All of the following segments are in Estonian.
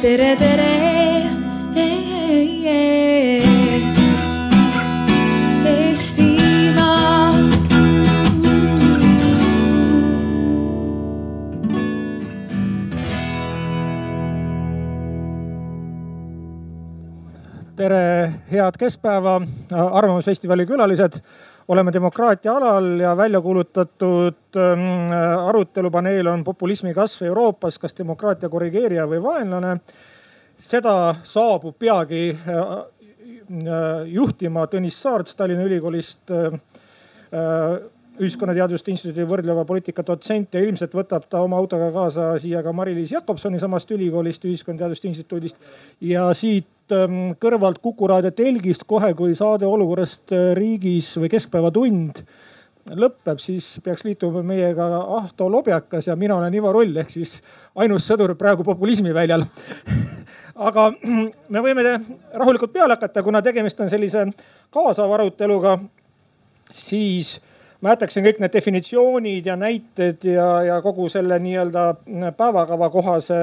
tere, tere. Eestimaa. tere, head keskpäeva, Arvamusfestivali külalised. Oleme demokraatia alal ja välja kuulutatud ähm, arutelupaneel on populismi kasv Euroopas, kas demokraatia korrigeerija või vaenlane. seda saabub peagi äh, äh, juhtima Tõnis Saarts Tallinna Ülikoolist äh, ühiskonnateaduste instituudi võrdleva poliitika dotsent ja ilmselt võtab ta oma autoga kaasa siia ka Mari-Liis Jakobsoni samast ülikoolist, ühiskonnateaduste instituudist. ja siit ähm, kõrvalt Kuku raadio telgist kohe, kui saade olukorrast riigis või Keskpäevatund lõpeb, siis peaks liituma meiega Ahto Lobjakas ja mina olen Ivo Rull ehk siis ainus sõdur praegu populismiväljal aga me võime rahulikult peale hakata, kuna tegemist on sellise kaasava aruteluga, siis ma jätaksin kõik need definitsioonid ja näited ja, ja kogu selle nii-öelda päevakava kohase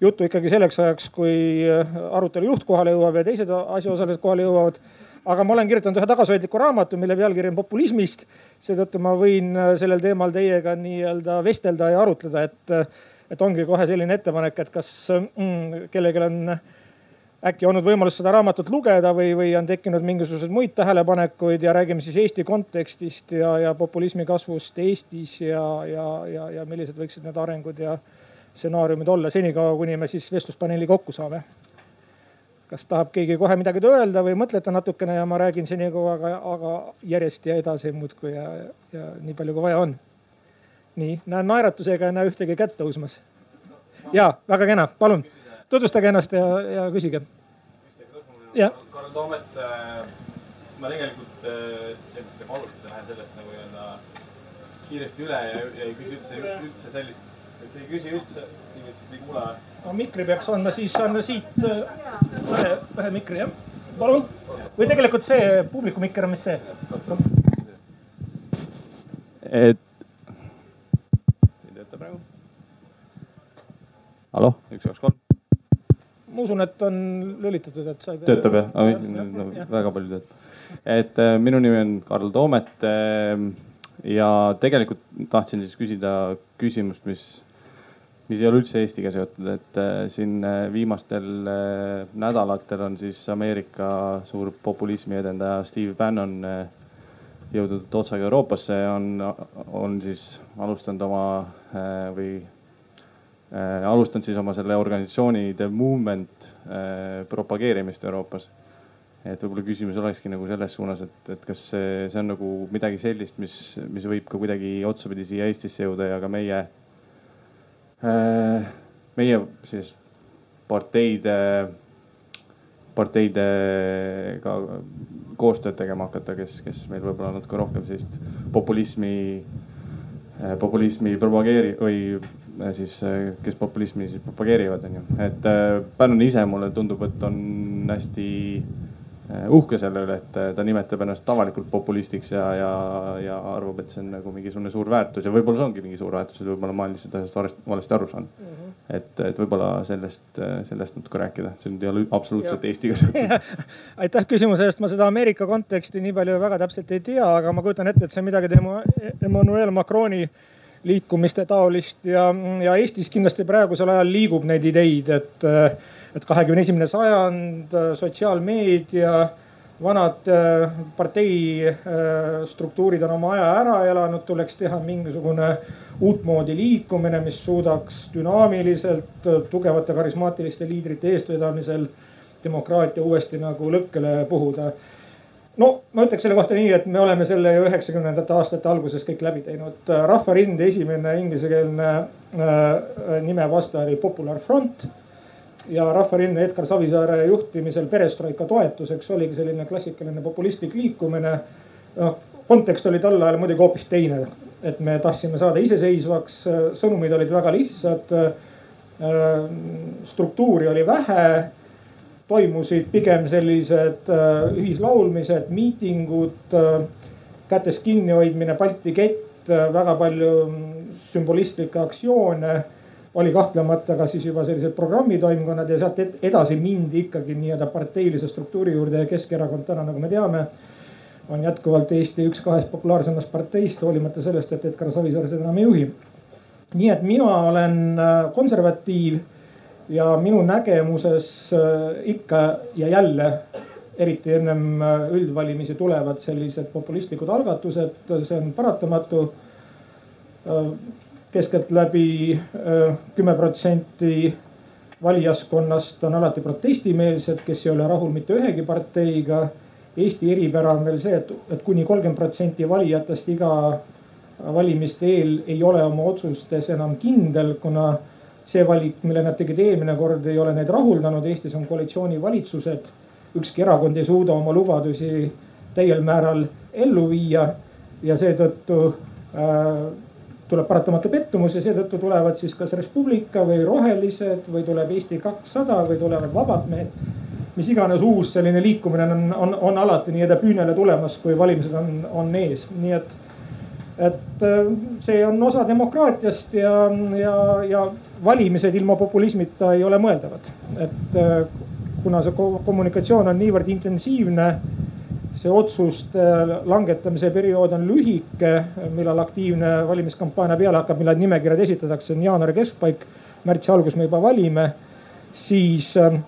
jutu ikkagi selleks ajaks, kui arutelu juht kohale jõuab ja teised asjaosalised kohale jõuavad aga ma olen kirjutanud ühe tagasihoidliku raamatu, mille pealkiri on populismist. seetõttu ma võin sellel teemal teiega nii-öelda vestelda ja arutleda, et, et ongi kohe selline ettepanek, et kas mm, kellelgi on äkki olnud võimalus seda raamatut lugeda või, või on tekkinud mingisuguseid muid tähelepanekuid ja räägime siis Eesti kontekstist ja, ja populismi kasvust Eestis ja, ja, ja, ja millised võiksid need arengud ja stsenaariumid olla senikaua, kuni me siis vestluspaneeli kokku saame kas tahab keegi kohe midagi öelda või mõtlete natukene ja ma räägin senikaua, aga, aga järjest ja edasi muudkui ja, ja nii palju kui vaja on. nii, näen naeratusega ei näe ühtegi kätt tõusmas. ja väga kena, palun tutvustage ennast ja, ja küsige. Karl Toomet, äh, ma tegelikult äh, sellist nagu alustada lähen sellest nagu nii-öelda kiiresti üle ja, ja ei küsi üldse, üldse sellist, et ei küsi üldse, inimesed ei kuule no mikri peaks andma, siis anna siit äh, ühe, ühe mikri jah, palun. või tegelikult see publiku mikker on, mis see? et. ei tööta praegu. hallo, üks, kaks, kolm. ma usun, et on lülitatud, et sa ei pea. töötab jah ja,? No, väga palju töötab. et äh, minu nimi on Karl Toomet äh, ja tegelikult tahtsin siis küsida küsimust, mis mis ei ole üldse Eestiga seotud, et äh, siin äh, viimastel äh, nädalatel on siis Ameerika suur populismi edendaja Steve Bannon jõudnud otsaga Euroopasse on, on siis alustanud oma või alustanud siis oma selle organisatsiooni The Movement propageerimist Euroopas. et võib-olla küsimus olekski nagu selles suunas, et, et kas see, see on nagu midagi sellist, mis, mis võib ka kuidagi otsapidi siia Eestisse jõuda ja ka meie meie siis parteide, parteidega koostööd tegema hakata, kes, kes meil võib-olla natuke rohkem sellist populismi, äh, populismi propageeri- või äh, siis, kes populismi siis propageerivad, onju. et Pärnu ise mulle tundub, et on hästi uhke selle üle, et eh, ta nimetab ennast avalikult populistiks ja, ja, ja arvab, et see on nagu mingisugune suur väärtus ja võib-olla see ongi mingi suur väärtus, et võib-olla ma olen lihtsalt asjast valesti aru saanud mm. -hmm. et, et võib-olla sellest, eh, sellest natuke rääkida, see nüüd ei ole absoluutselt ja. Eestiga seotud aitäh küsimuse eest, ma seda Ameerika konteksti nii palju väga täpselt ei tea, aga ma kujutan ette, et see on midagi tema Emmanuel Macroni liikumiste taolist ja, ja Eestis kindlasti praegusel ajal liigub neid ideid, et et kahekümne esimene sajand, äh, sotsiaalmeedia, vanad äh, partei äh, on oma aja ära elanud, tuleks teha mingisugune uutmoodi liikumine, mis suudaks dünaamiliselt tugevate karismaatiliste liidrite eestvedamisel demokraatia uuesti nagu lõkkele puhuda no ma ütleks selle kohta nii, et me oleme selle ju üheksakümnendate aastate alguses kõik läbi teinud. rahvarinde esimene inglisekeelne äh, nime vaste oli Popular Front ja Rahvarinde Edgar Savisaare juhtimisel perestroika toetuseks oligi selline klassikaline populistlik liikumine. noh, kontekst oli tol ajal muidugi hoopis teine, et me tahtsime saada iseseisvaks, sõnumid olid väga lihtsad. struktuuri oli vähe, toimusid pigem sellised ühislaulmised, miitingud, kätest kinnihoidmine, Balti kett, väga palju sümbolistlikke aktsioone oli kahtlemata ka siis juba sellised programmitoimkonnad ja sealt edasi mindi ikkagi nii-öelda parteilise struktuuri juurde ja Keskerakond täna, nagu me teame, on jätkuvalt Eesti üks kahest populaarsemast parteist, hoolimata sellest, et Edgar Savisaar seda enam ei juhi. nii et mina olen äh, konservatiiv ja minu nägemuses äh, ikka ja jälle eriti ennem äh, üldvalimisi tulevad sellised populistlikud algatused, see on paratamatu keskeltläbi kümme protsenti valijaskonnast on alati protestimeelsed, kes ei ole rahul mitte ühegi parteiga. Eesti eripära on veel see, et, et kuni kolmkümmend protsenti valijatest iga valimiste eel ei ole oma otsustes enam kindel, kuna see valik, mille nad tegid eelmine kord, ei ole neid rahuldanud. Eestis on koalitsioonivalitsused, ükski erakond ei suuda oma lubadusi täiel määral ellu viia ja seetõttu äh, tuleb paratamatu pettumus ja seetõttu tulevad siis kas Res Publica või Rohelised või tuleb Eesti kakssada või tulevad Vabad Mehed. mis iganes uus selline liikumine on, on, on alati nii-öelda püünele tulemas, kui valimised on, on ees, nii et et äh, see on osa demokraatiast ja, ja, ja valimised ilma populismita ei ole mõeldavad. et äh, kuna see kommunikatsioon on niivõrd intensiivne see otsuste langetamise periood on lühike, millal aktiivne valimiskampaania peale hakkab, millal nimekirjad esitatakse, on jaanuari keskpaik. märtsi algus me juba valime, siis ähm,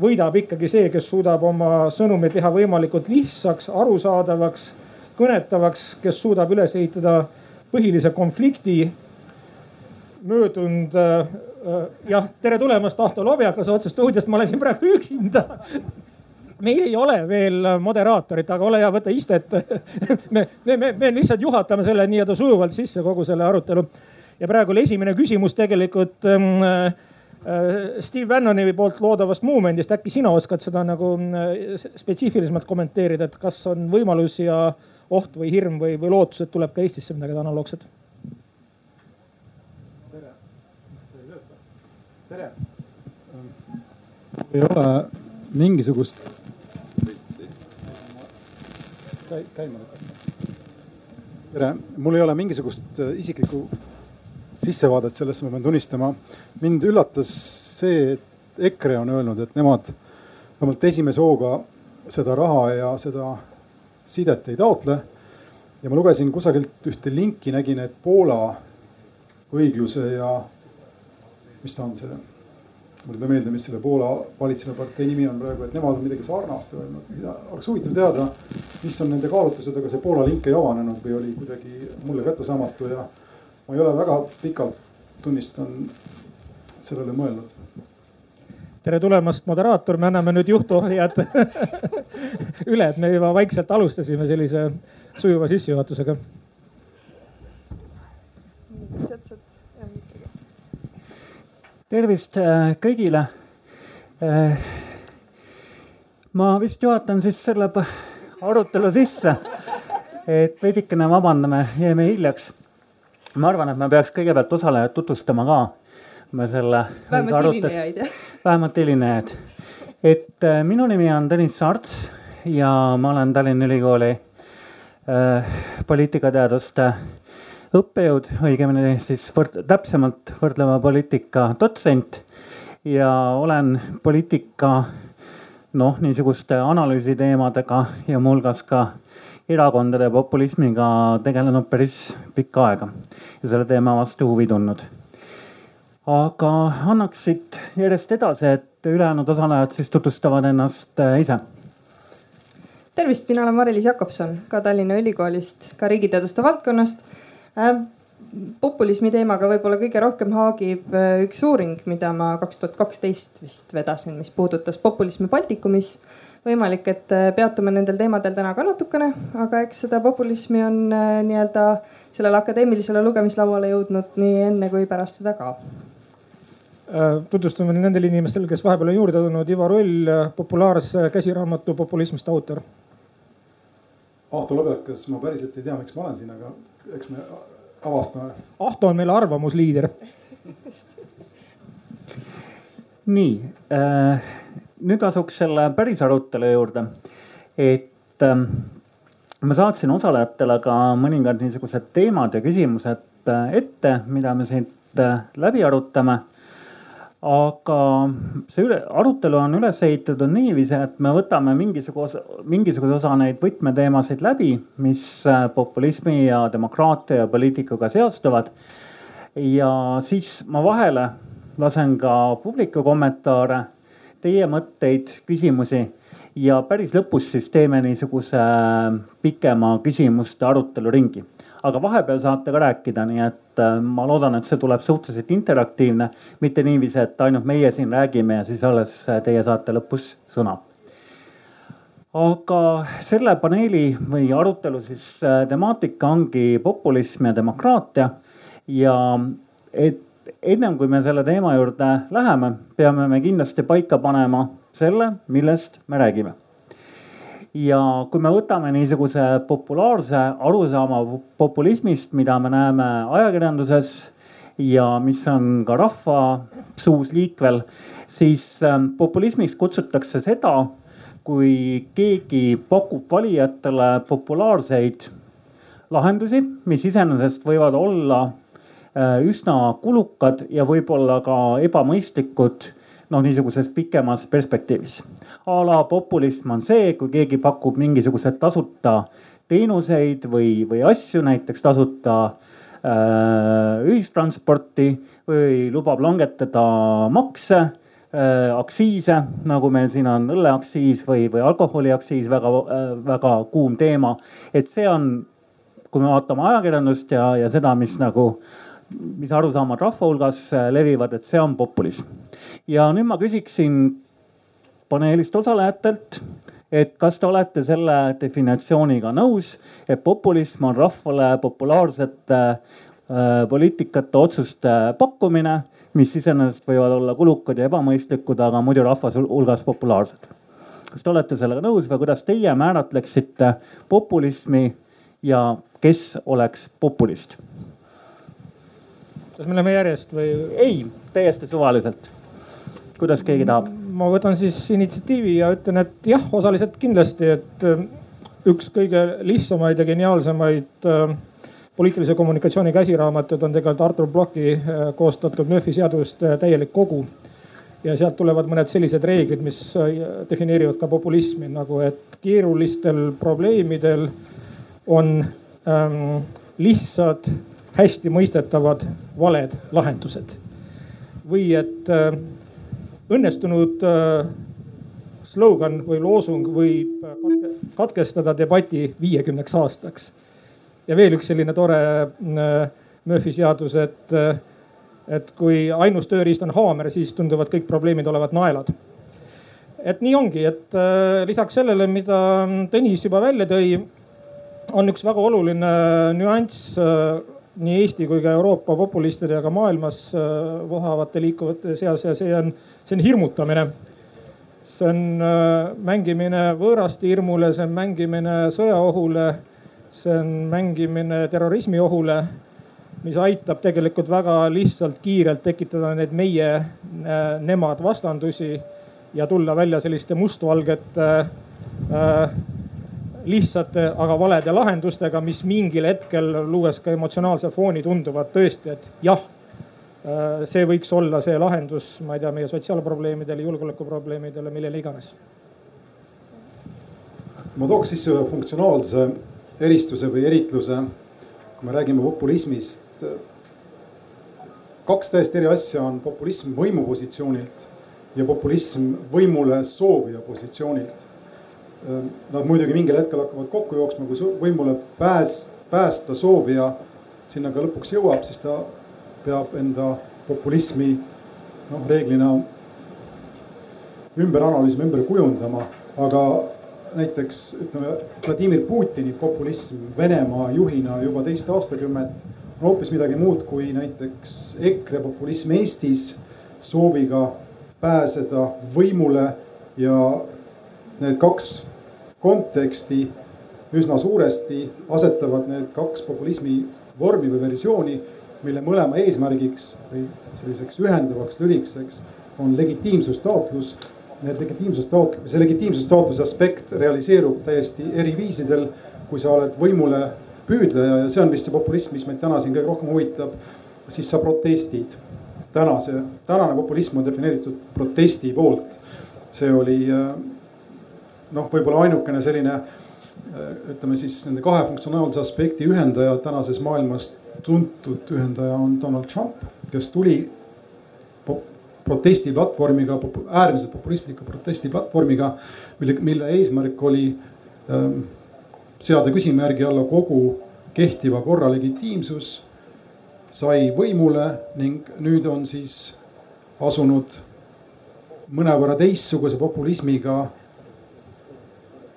võidab ikkagi see, kes suudab oma sõnumi teha võimalikult lihtsaks, arusaadavaks, kõnetavaks, kes suudab üles ehitada põhilise konflikti. möödunud äh, äh, jah, tere tulemast Ahto Lobjakas otsest stuudiost, ma olen siin praegu üksinda meil ei ole veel moderaatorit, aga ole hea, võta istet me, me, me, me lihtsalt juhatame selle nii-öelda sujuvalt sisse kogu selle arutelu. ja praegu oli esimene küsimus tegelikult ähm, äh, Steve Bannoni poolt loodavast Movementist, äkki sina oskad seda nagu äh, spetsiifilisemalt kommenteerida, et kas on võimalus ja oht või hirm või, või lootus, et tuleb ka Eestisse midagi analoogset? tere. tere. ei ole mingisugust käima lükata. tere, mul ei ole mingisugust äh, isiklikku sissevaadet sellesse, ma pean tunnistama. mind üllatas see, et EKRE on öelnud, et nemad vähemalt esimese hooga seda raha ja seda sidet ei taotle. ja ma lugesin kusagilt ühte linki, nägin, et Poola õigluse ja mis ta on see mul ei tule meelde, mis selle Poola valitseva partei nimi on praegu, et nemad on midagi sarnast öelnud. oleks huvitav teada, mis on nende kaalutlused, aga see Poola link ei avanenud või oli kuidagi mulle kättesaamatu ja ma ei ole väga pikalt, tunnistan, sellele mõelnud. Tere tulemast, moderaator, me anname nüüd juhtohjad üle, et me juba vaikselt alustasime sellise sujuva sissejuhatusega tervist äh, kõigile. Äh, ma vist juhatan siis selle arutelu sisse, et veidikene vabandame, jäime hiljaks. ma arvan, et me peaks kõigepealt osalejad tutvustama ka. me selle. vähemalt helinejaid jah. vähemalt helinejaid. et äh, minu nimi on Tõnis Saarts ja ma olen Tallinna Ülikooli poliitikateaduste õppejõud, õigemini siis võrd-, täpsemalt võrdleva poliitika dotsent. Ja olen poliitika noh, niisuguste analüüsiteemadega ja muuhulgas ka erakondade populismiga tegelenud päris pikka aega ja selle teema vastu huvi tundnud. aga annaks siit järjest edasi, et ülejäänud osalejad siis tutvustavad ennast äh, ise. Tervist, mina olen Mari-Liis Jakobson ka Tallinna Ülikoolist, ka riigiteaduste valdkonnast populismi teemaga võib-olla kõige rohkem haagib äh, üks uuring, mida ma kaks tuhat kaksteist vist vedasin, mis puudutas populismi Baltikumis. võimalik, et äh, peatume nendel teemadel täna ka natukene, aga eks seda populismi on nii-öelda sellele akadeemilisele lugemislauale jõudnud nii enne kui pärast seda ka tutvustame nendele inimestele, kes vahepeal on juurde tulnud, Ivo Rull, populaarse käsiraamatu Populismist autor. Ahto Lõbekas, ma päriselt ei tea, miks ma olen siin, aga eks me avastame. Ahto on meil arvamusliider nii äh,, nüüd asuks selle päris arutelu juurde. et äh, ma saatsin osalejatele ka mõningad niisugused teemad ja küsimused äh, ette, mida me siit läbi arutame aga see üle, arutelu on üles ehitatud niiviisi, et me võtame mingisuguse, mingisuguse osa neid võtmeteemasid läbi, mis äh, populismi ja demokraatia ja poliitikaga seostuvad. ja siis ma vahele lasen ka publiku kommentaare, teie mõtteid, küsimusi ja päris lõpus siis teeme niisuguse äh, pikema küsimuste aruteluringi aga vahepeal saate ka rääkida, nii et äh, ma loodan, et see tuleb suhteliselt interaktiivne, mitte niiviisi, et ainult meie siin räägime ja siis alles äh, teie saate lõpus sõna. aga selle paneeli või arutelu siis äh, temaatika ongi populism ja demokraatia ja et ennem kui me selle teema juurde läheme, peame me kindlasti paika panema selle, millest me räägime ja kui me võtame niisuguse populaarse arusaama populismist, mida me näeme ajakirjanduses ja mis on ka rahva suus liikvel, siis ähm, populismiks kutsutakse seda, kui keegi pakub valijatele populaarseid lahendusi, mis iseenesest võivad olla äh, üsna kulukad ja võib-olla ka ebamõistlikud noh, niisuguses pikemas perspektiivis. a la populism on see, kui keegi pakub mingisuguseid tasuta teenuseid või, või asju, näiteks tasuta äh, ühistransporti või lubab langetada makse äh,, aktsiise, nagu meil siin on õlleaktsiis või, või alkoholiaktsiis, väga äh,, väga kuum teema. et see on, kui me vaatame ajakirjandust ja, ja seda, mis nagu mis arusaamad rahva hulgas äh, levivad, et see on populism. ja nüüd ma küsiksin paneelist osalejatelt, et kas te olete selle definitsiooniga nõus, et populism on rahvale populaarsete äh, poliitikate otsuste pakkumine, mis iseenesest võivad olla kulukad ja ebamõistlikud, aga muidu rahva hulgas populaarsed. kas te olete sellega nõus või kuidas teie määratleksite populismi ja kes oleks populist? Kas me läheme järjest või? ei, täiesti suvaliselt. kuidas keegi tahab? ma võtan siis initsiatiivi ja ütlen, et jah, osaliselt kindlasti, et äh, üks kõige lihtsamaid ja geniaalsemaid äh, poliitilise kommunikatsiooni käsiraamatud on tegelikult Artur Blocki äh, koostatud Murphy seaduste täielik kogu. ja sealt tulevad mõned sellised reeglid, mis defineerivad ka populismi nagu, et keerulistel probleemidel on ähm, lihtsad hästi mõistetavad valed lahendused. või et äh, õnnestunud äh, slogan või loosung võib katke, katkestada debati viiekümneks aastaks. ja veel üks selline tore äh, Murphy seadus, et, äh, et kui ainus tööriist on haamer, siis tunduvad kõik probleemid olevat naelad et nii ongi, et äh, lisaks sellele, mida Tõnis juba välja tõi, on üks väga oluline nüanss äh, nii Eesti kui ka Euroopa populistide ja ka maailmas äh, vohavate liikuvate seas ja see on, see on hirmutamine. see on äh, mängimine võõraste hirmule, see on mängimine sõjaohule, see on mängimine terrorismiohule, mis aitab tegelikult väga lihtsalt, kiirelt tekitada neid meie, äh, nemad vastandusi ja tulla välja selliste mustvalgete äh, lihtsate, aga valede lahendustega, mis mingil hetkel, luues ka emotsionaalse fooni, tunduvad tõesti, et jah, äh, see võiks olla see lahendus, ma ei tea, meie sotsiaalprobleemidele, julgeolekuprobleemidele, millele iganes. ma tooks sisse ühe funktsionaalse eristuse või eritluse, kui me räägime populismist. kaks täiesti eri asja on populism võimupositsioonilt ja populism võimule soovija positsioonilt nad muidugi mingil hetkel hakkavad kokku jooksma, kui võimule pääs, päästa soovija sinna ka lõpuks jõuab, siis ta peab enda populismi noh, reeglina ümber analüüsima, ümber kujundama. aga näiteks ütleme Vladimir Putini populism Venemaa juhina juba teist aastakümmet on hoopis midagi muud kui näiteks EKRE populism Eestis sooviga pääseda võimule ja need kaks konteksti üsna suuresti asetavad need kaks populismi vormi või versiooni, mille mõlema eesmärgiks või selliseks ühendavaks lülikseks on legitiimsustaotlus. Need legitiimsustaotl-, see legitiimsustaotluse aspekt realiseerub täiesti eri viisidel, kui sa oled võimule püüdleja ja see on vist see populism, mis meid täna siin kõige rohkem huvitab. siis sa protestid. tänase, tänane populism on defineeritud protesti poolt. see oli noh, võib-olla ainukene selline ütleme siis nende kahe funktsionaalse aspekti ühendaja tänases maailmas tuntud ühendaja on Donald Trump, kes tuli protestiplatvormiga, äärmiselt populistliku protestiplatvormiga, mille, mille eesmärk oli ähm, seada küsimärgi alla kogu kehtiva korra legitiimsus. sai võimule ning nüüd on siis asunud mõnevõrra teistsuguse populismiga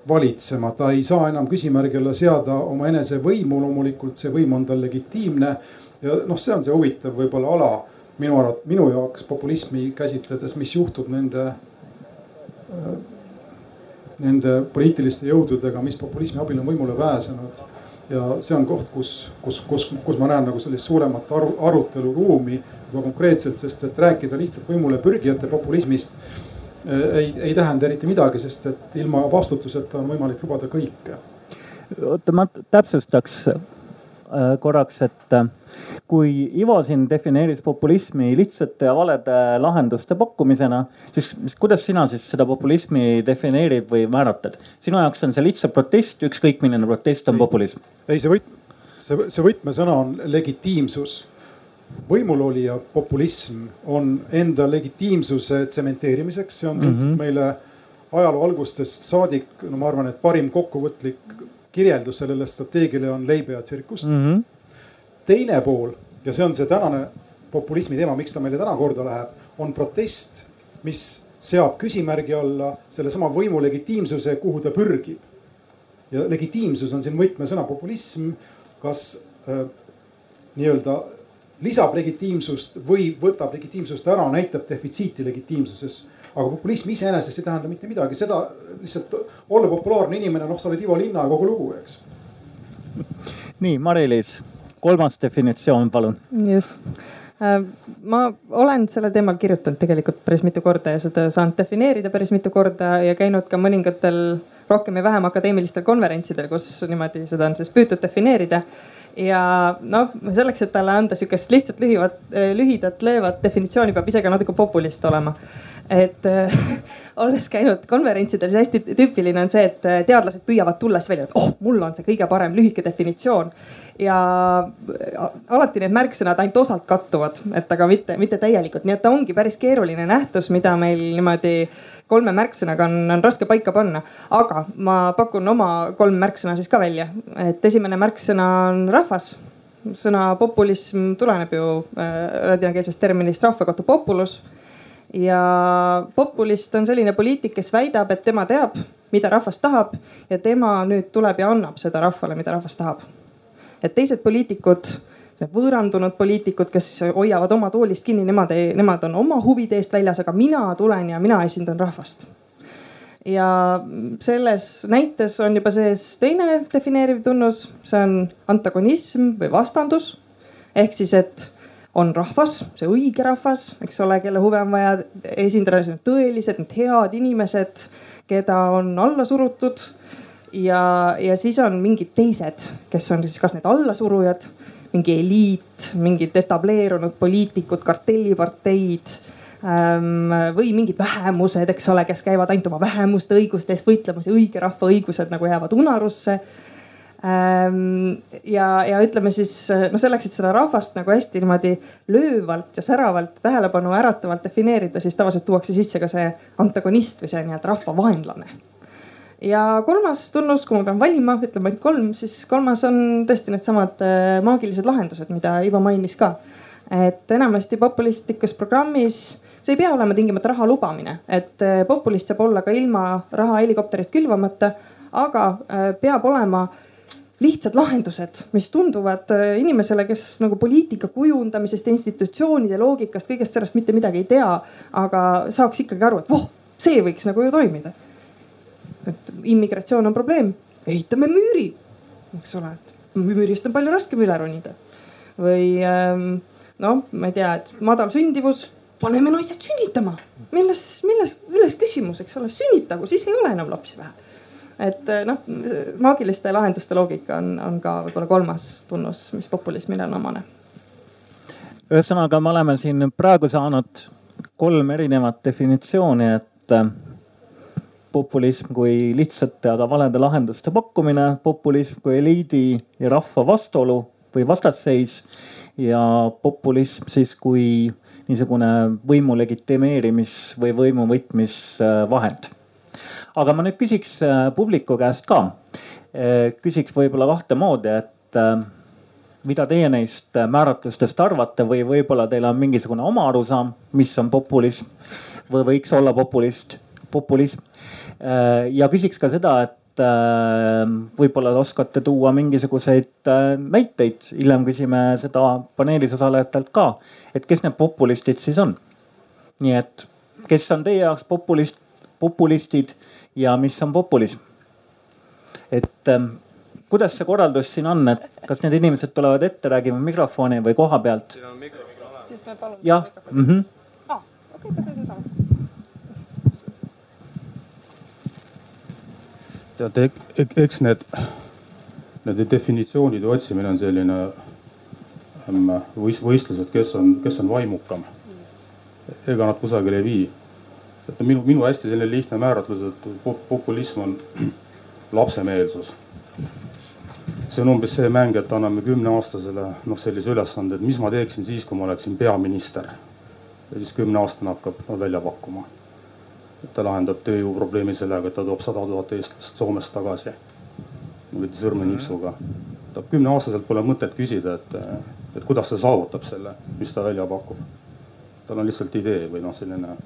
valitsema, ta ei saa enam küsimärgi alla seada omaenese võimu, loomulikult see võim on tal legitiimne. ja noh, see on see huvitav võib-olla ala minu arvates, minu jaoks populismi käsitledes, mis juhtub nende, nende poliitiliste jõududega, mis populismi abil on võimule pääsenud. ja see on koht, kus, kus, kus, kus ma näen nagu sellist suuremat aru, aruteluruumi juba konkreetselt, sest et rääkida lihtsalt võimule pürgijate populismist ei, ei tähenda eriti midagi, sest et ilma vastutuseta on võimalik lubada kõike. oota, ma täpsustaks Äh, korraks, et äh, kui Ivo siin defineeris populismi lihtsate ja valede lahenduste pakkumisena, siis kuidas sina siis seda populismi defineerid või määratled? sinu jaoks on see lihtsalt protest, ükskõik milline protest on populism? ei, see võt-, see, see võtmesõna on legitiimsus. Võimulolija populism on enda legitiimsuse tsementeerimiseks, see on tuntud mm -hmm. meile ajaloo algustest saadik, no ma arvan, et parim kokkuvõtlik kirjeldus sellele strateegiale on leib ja tsirkust mm. -hmm. teine pool ja see on see tänane populismi teema, miks ta meile täna korda läheb, on protest, mis seab küsimärgi alla sellesama võimu legitiimsuse, kuhu ta pürgib. ja legitiimsus on siin võtmesõna, populism, kas äh, nii-öelda lisab legitiimsust või võtab legitiimsust ära, näitab defitsiiti legitiimsuses aga populism iseenesest ei tähenda mitte midagi, seda lihtsalt olla populaarne inimene, noh, sa oled Ivo Linna ja kogu lugu, eks. nii, Mari-Liis, kolmas definitsioon, palun. just äh, ma olen sellel teemal kirjutanud tegelikult päris mitu korda ja seda saanud defineerida päris mitu korda ja käinud ka mõningatel rohkem ja vähem akadeemilistel konverentsidel, kus niimoodi seda on siis püütud defineerida ja noh, selleks, et talle anda sihukest lihtsalt lühivat, lühidat, löövat definitsiooni, peab ise ka natuke populist olema et äh, olles käinud konverentsidel, siis hästi tüüpiline on see, et äh, teadlased püüavad tulla siis välja, et oh, mul on see kõige parem lühike definitsioon. ja äh, alati need märksõnad ainult osalt kattuvad, et aga mitte, mitte täielikult, nii et ta ongi päris keeruline nähtus, mida meil niimoodi kolme märksõnaga on, on raske paika panna. aga ma pakun oma kolm märksõna siis ka välja, et esimene märksõna on rahvas sõna populism tuleneb ju äh, ladinakeelsest terminist rahva kohta populus ja populist on selline poliitik, kes väidab, et tema teab, mida rahvas tahab ja tema nüüd tuleb ja annab seda rahvale, mida rahvas tahab. et teised poliitikud, võõrandunud poliitikud, kes hoiavad oma toolist kinni, nemad nemad on oma huvide eest väljas, aga mina tulen ja mina esindan rahvast. ja selles näites on juba sees teine defineeriv tunnus, see on antagonism või vastandus. ehk siis, et on rahvas, see õige rahvas, eks ole, kelle huve on vaja esindada, need tõelised, need head inimesed, keda on alla surutud. ja, ja siis on mingid teised, kes on siis kas need allasurujad, mingi eliit, mingid etableerunud poliitikud, kartelliparteid ähm, või mingid vähemused, eks ole, kes käivad ainult oma vähemuste õiguste eest võitlemas ja õige rahva õigused nagu jäävad unarusse ja, ja ütleme siis noh, selleks, et seda rahvast nagu hästi niimoodi löövalt ja säravalt, tähelepanu äratavalt defineerida, siis tavaliselt tuuakse sisse ka see antagonist või see nii-öelda rahva vaenlane. ja kolmas tunnus, kui ma pean valima, ütleme ainult kolm, siis kolmas on tõesti needsamad äh, maagilised lahendused, mida Ivo mainis ka. et enamasti populistlikus programmis see ei pea olema tingimata raha lubamine, et äh, populist saab olla ka ilma raha helikopterit külvamata, aga äh, peab olema lihtsad lahendused, mis tunduvad äh, inimesele, kes nagu poliitika kujundamisest, institutsioonide loogikast, kõigest sellest mitte midagi ei tea, aga saaks ikkagi aru, et voh, see võiks nagu ju toimida. et immigratsioon on probleem, ehitame müüri, eks ole, et müürist on palju raskem üle ronida. või ähm, noh, ma ei tea, et madal sündivus, paneme naised sünnitama, milles, milles, milles küsimus, eks ole, sünnitagu, siis ei ole enam lapsi vähe et eh, noh, maagiliste lahenduste loogika on, on ka võib-olla kolmas tunnus, mis populismile on omane. ühesõnaga, me oleme siin praegu saanud kolm erinevat definitsiooni, et äh, populism kui lihtsate, aga valede lahenduste pakkumine, populism kui eliidi ja rahva vastuolu või vastasseis ja populism siis kui niisugune võimu legitimeerimis või võimu võtmisvahend. Aga ma nüüd küsiks äh, publiku käest ka. Äh, küsiks võib-olla kahte moodi, et mida teie neist määratlustest arvate või võib-olla teil on mingisugune oma arusaam, mis on populism või võiks olla populist, populism. Äh, ja küsiks ka seda, et äh, võib-olla oskate tuua mingisuguseid äh, näiteid, hiljem küsime seda paneelis osalejatelt ka, et kes need populistid siis on. nii et kes on teie jaoks populist, populistid ja mis on populism? et ähm, kuidas see korraldus siin on, et kas need inimesed tulevad ette, räägime mikrofoni või koha pealt? jah. Mhm. Ah, okei, kas me seda saame? teate, eks need, nende definitsioonide otsimine on selline ähm, võistlus, et kes on, kes on vaimukam. ega nad kusagile ei vii. Minu, minu hästi selline lihtne määratlus, et populism on lapsemeelsus see on umbes see mäng, et anname kümneaastasele noh, sellise ülesande, et mis ma teeksin siis, kui ma oleksin peaminister. ja siis kümneaastane hakkab no, välja pakkuma. et ta lahendab tööjõuprobleemi sellega, et ta toob sada tuhat eestlast Soomest tagasi. niimoodi sõrmenipsuga. ta kümneaastaselt pole mõtet küsida, et, et kuidas ta saavutab selle, mis ta välja pakub. tal on lihtsalt idee või noh, selline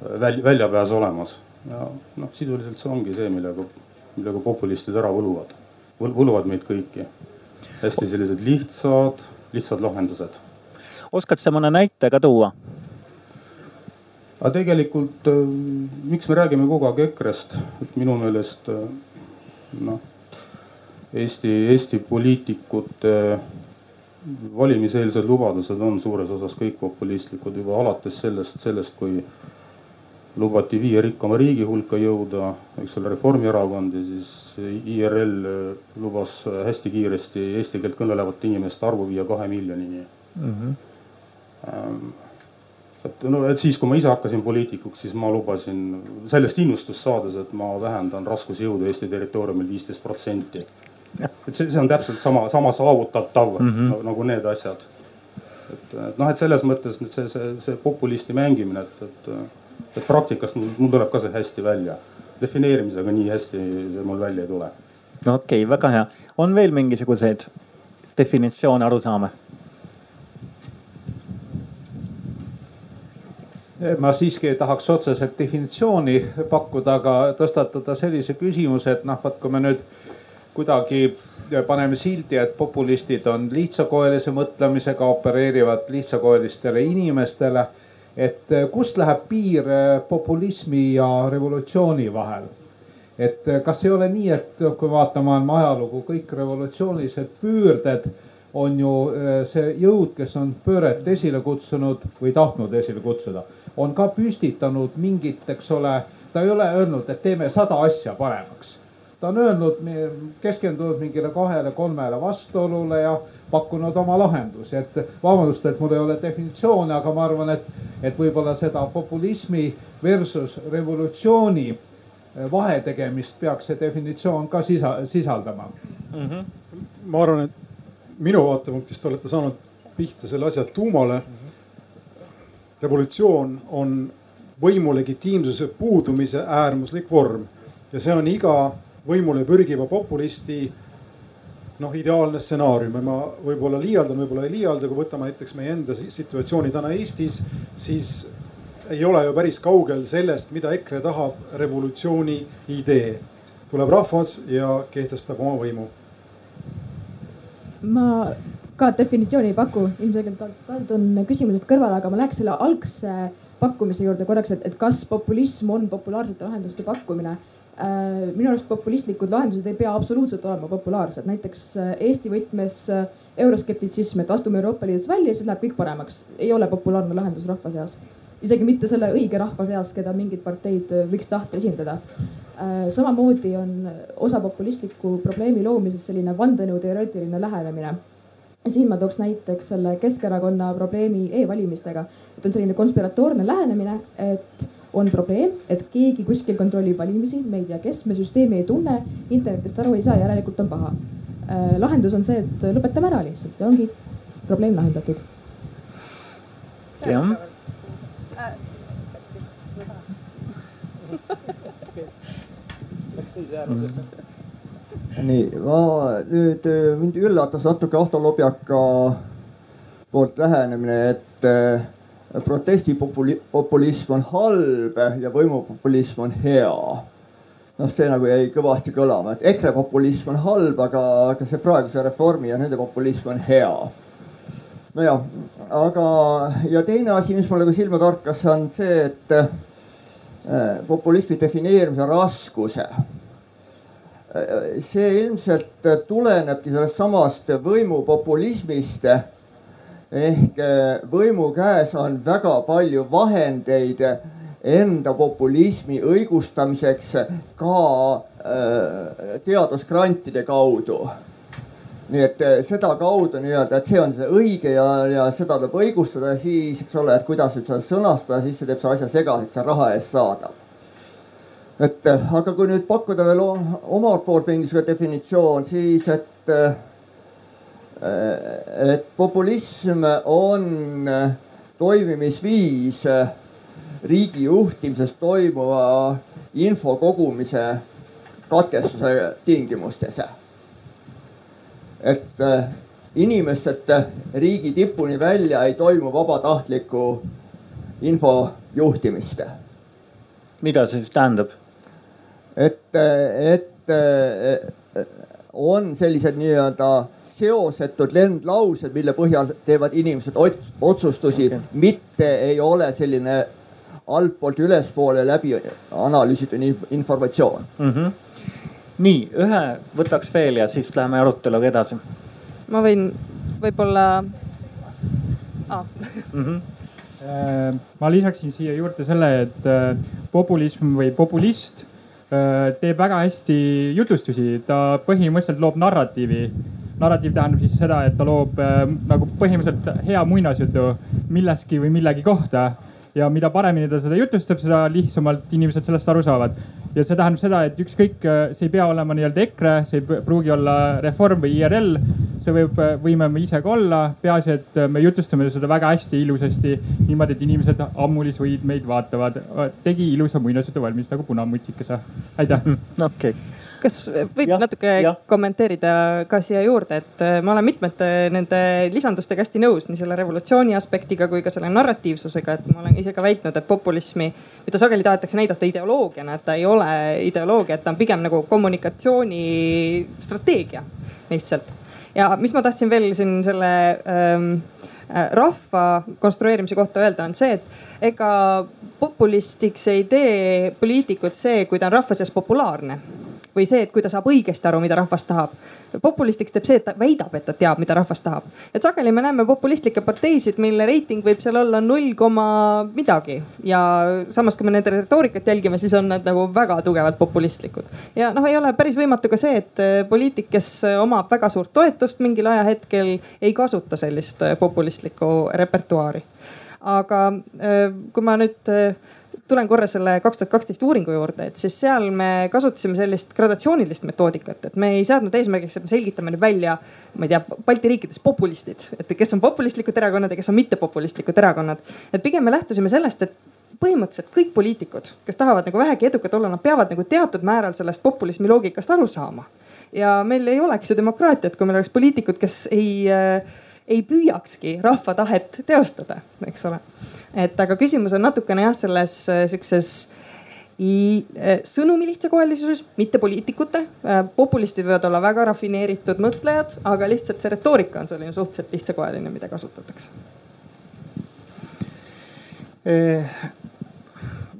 väl, väljapääs olemas ja noh, sisuliselt see ongi see, millega, millega populistid ära võluvad võluvad meid kõiki. hästi sellised lihtsad, lihtsad lahendused. oskad sa mõne näite ka tuua? aga tegelikult, äh, miks me räägime kogu aeg EKRE-st, et minu meelest äh, noh, Eesti, Eesti poliitikute valimiseelsed lubadused on suures osas kõik populistlikud juba alates sellest, sellest kui lubati viie rikkama riigi hulka jõuda, eks ole, Reformierakond ja siis IRL lubas hästi kiiresti eesti keelt kõnelevate inimeste arvu viia kahe miljonini mm. -hmm. et no, et siis, kui ma ise hakkasin poliitikuks, siis ma lubasin sellest innustust saades, et ma vähendan raskusjõudu Eesti territooriumil viisteist protsenti. et see, see on täpselt sama, sama saavutatav mm -hmm. nagu need asjad. et, et noh, et selles mõttes nüüd see, see, see populisti mängimine, et, et et praktikast mul, tuleb ka see hästi välja. defineerimisega nii hästi see mul välja ei tule. no okei okay,, väga hea. on veel mingisuguseid definitsioone, arusaame? ma siiski tahaks otseselt definitsiooni pakkuda, aga tõstatada sellise küsimuse, et noh, vot kui me nüüd kuidagi paneme sildi, et populistid on lihtsakoelise mõtlemisega, opereerivad lihtsakoelistele inimestele et eh, kust läheb piir eh, populismi ja revolutsiooni vahel? et eh, kas ei ole nii, et kui vaatame maailma ajalugu, kõik revolutsioonilised pöörded on ju see jõud, kes on pööret esile kutsunud või tahtnud esile kutsuda, on ka püstitanud mingit, eks ole, ta ei ole öelnud, et teeme sada asja paremaks ta on öelnud, keskendunud mingile kahele-kolmele vastuolule ja pakkunud oma lahendusi, et vabandust, et mul ei ole definitsiooni, aga ma arvan, et, et võib-olla seda populismi versus revolutsiooni eh, vahetegemist peaks see definitsioon ka sisa, sisaldama mm. -hmm. ma arvan, et minu vaatepunktist olete saanud pihta selle asja tuumale. revolutsioon on võimu legitiimsuse puudumise äärmuslik vorm ja see on iga võimule pürgiva populisti noh, ideaalne stsenaarium ja ma võib-olla liialdan, võib-olla ei liialda, kui võtame näiteks meie enda situatsiooni täna Eestis, siis ei ole ju päris kaugel sellest, mida EKRE tahab, revolutsiooni idee. tuleb rahvas ja kehtestab oma võimu. ma ka definitsiooni ei paku, ilmselgelt kaldun küsimused kõrvale, aga ma läheks selle algse pakkumise juurde korraks, et, et kas populism on populaarsete lahenduste pakkumine minu arust populistlikud lahendused ei pea absoluutselt olema populaarsed, näiteks äh, Eesti võtmes äh, euroskeptitsism, et astume Euroopa Liidust välja ja siis läheb kõik paremaks, ei ole populaarne lahendus rahva seas. isegi mitte selle õige rahva seas, keda mingid parteid võiks tahta esindada. samamoodi on osa populistliku probleemi loomises selline vandenõuteoreetiline lähenemine. siin ma tooks näiteks selle Keskerakonna probleemi e-valimistega, et on selline konspiratoorne lähenemine, et on probleem, et keegi kuskil kontrollib valimisi, me ei tea, kes, me süsteemi ei tunne, internetist aru ei saa, järelikult on paha. Äh, lahendus on see, et lõpetame ära lihtsalt ja ongi probleem lahendatud. jah nii, ma nüüd mind üllatas natuke Ahto Lobjaka poolt lähenemine, et äh, protestipopulism on halb ja võimupopulism on hea. noh, see nagu jäi kõvasti kõlama, et EKRE populism on halb, aga, aga see praeguse reformi ja nende populism on hea. nojah, aga ja teine asi, mis mulle ka silma torkas, on see, et äh, populismi defineerimise raskuse äh, see ilmselt tulenebki sellest samast võimupopulismist ehk eh, võimu käes on väga palju vahendeid enda populismi õigustamiseks ka eh, teadusgrantide kaudu nii et eh, sedakaudu nii-öelda, et see on see õige ja, ja seda tuleb õigustada siis, eks ole, et kuidas nüüd seda sõnastada, siis see teeb selle asja segaseks ja raha eest saada. et aga kui nüüd pakkuda veel omalt poolt mingisugune definitsioon, siis et Äh, et populism on äh, toimimisviis äh, riigi juhtimises toimuva info kogumise katkestuse tingimustes. et inimestelt riigi tipuni välja ei toimu vabatahtlikku info juhtimist. mida see siis tähendab? et, et on sellised nii-öelda seosetud lendlaused, mille põhjal teevad inimesed otsustusi okay., mitte ei ole selline altpoolt ülespoole läbi analüüsitud informatsioon mm. -hmm. nii, ühe võtaks veel ja siis läheme aruteluga edasi. ma võin võib-olla ah. mm. -hmm ma lisaksin siia juurde selle, et äh, populism või populist Äh, teeb väga hästi jutustusi, ta põhimõtteliselt loob narratiivi. Narratiiv tähendab siis seda, et ta loob äh, nagu põhimõtteliselt hea muinasjutu millestki või millegi kohta ja mida paremini ta seda jutustab, seda lihtsamalt inimesed sellest aru saavad. ja see tähendab seda, et ükskõik, see ei pea olema nii-öelda EKRE, see ei pruugi olla Reform või IRL. see võib, võime me ise ka olla, peaasi, et me jutustame seda väga hästi, ilusasti, niimoodi, et inimesed ammulis võid meid vaatavad. tegi ilusa muinasjutu valmis nagu punamutsikese. aitäh. okei okay kas võib ja, natuke ja. kommenteerida ka siia juurde, et äh, ma olen mitmete nende lisandustega hästi nõus, nii selle revolutsiooni aspektiga kui ka selle narratiivsusega, et ma olen ise ka väitnud, et populismi, mida sageli tahetakse näidata ideoloogiana, et ta ei ole ideoloogia, et ta on pigem nagu kommunikatsioonistrateegia lihtsalt. ja mis ma tahtsin veel siin selle ähm, äh, rahva konstrueerimise kohta öelda, on see, et ega populistiks ei tee poliitikut see, kui ta on rahva seas populaarne või see, et kui ta saab õigesti aru, mida rahvas tahab. populistiks teeb see, et ta väidab, et ta teab, mida rahvas tahab. et sageli me näeme populistlikke parteisid, mille reiting võib seal olla null koma midagi ja samas, kui me nende retoorikat jälgime, siis on nad nagu väga tugevalt populistlikud. ja noh, ei ole päris võimatu ka see, et äh, poliitik, kes äh, omab väga suurt toetust mingil ajahetkel, ei kasuta sellist äh, populistlikku repertuaari aga kui ma nüüd tulen korra selle kaks tuhat kaksteist uuringu juurde, et siis seal me kasutasime sellist gradatsioonilist metoodikat, et me ei seadnud eesmärgiks, et me selgitame nüüd välja, ma ei tea, Balti riikides populistid, et kes on populistlikud erakonnad ja kes on mittepopulistlikud erakonnad. et pigem me lähtusime sellest, et põhimõtteliselt kõik poliitikud, kes tahavad nagu vähegi edukad olla, nad peavad nagu teatud määral sellest populismi loogikast aru saama. ja meil ei oleks ju demokraatiat, kui meil oleks poliitikud, kes ei äh, ei püüakski rahva tahet teostada, eks ole et aga küsimus on natukene jah, selles äh, sihukeses äh, sõnumi lihtsakoelisuses, mitte poliitikute. Äh, populistid võivad olla väga rafineeritud mõtlejad, aga lihtsalt see retoorika on selline suhteliselt lihtsakoeline, mida kasutatakse.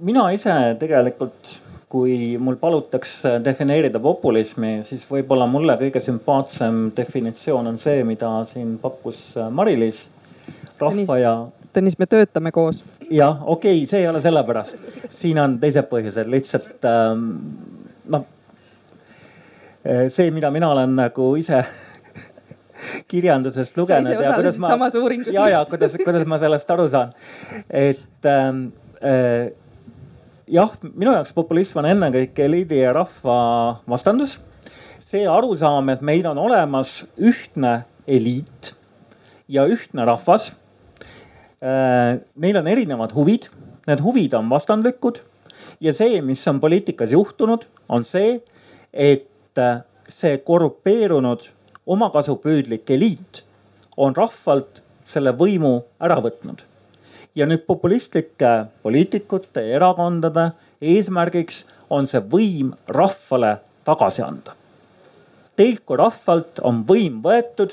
mina ise tegelikult, kui mul palutakse defineerida populismi, siis võib-olla mulle kõige sümpaatsem definitsioon on see, mida siin pakkus Mari-Liis rahva ja Tõnis, me töötame koos. jah, okei okay,, see ei ole sellepärast, siin on teised põhjused, lihtsalt ähm, noh. see, mida mina olen nagu ise kirjandusest lugenud. sa ise osalesid ma, samas uuringus. ja, ja kuidas, kuidas ma sellest aru saan, et ähm, äh, jah, minu jaoks populism on ennekõike eliidi ja rahva vastandus. see arusaam, et meil on olemas ühtne eliit ja ühtne rahvas. Äh, neil on erinevad huvid, need huvid on vastandlikud ja see, mis on poliitikas juhtunud, on see, et äh, see korrupeerunud omakasupüüdlik eliit on rahvalt selle võimu ära võtnud. Ja nüüd populistlike poliitikute ja erakondade eesmärgiks on see võim rahvale tagasi anda. Teilt kui rahvalt on võim võetud,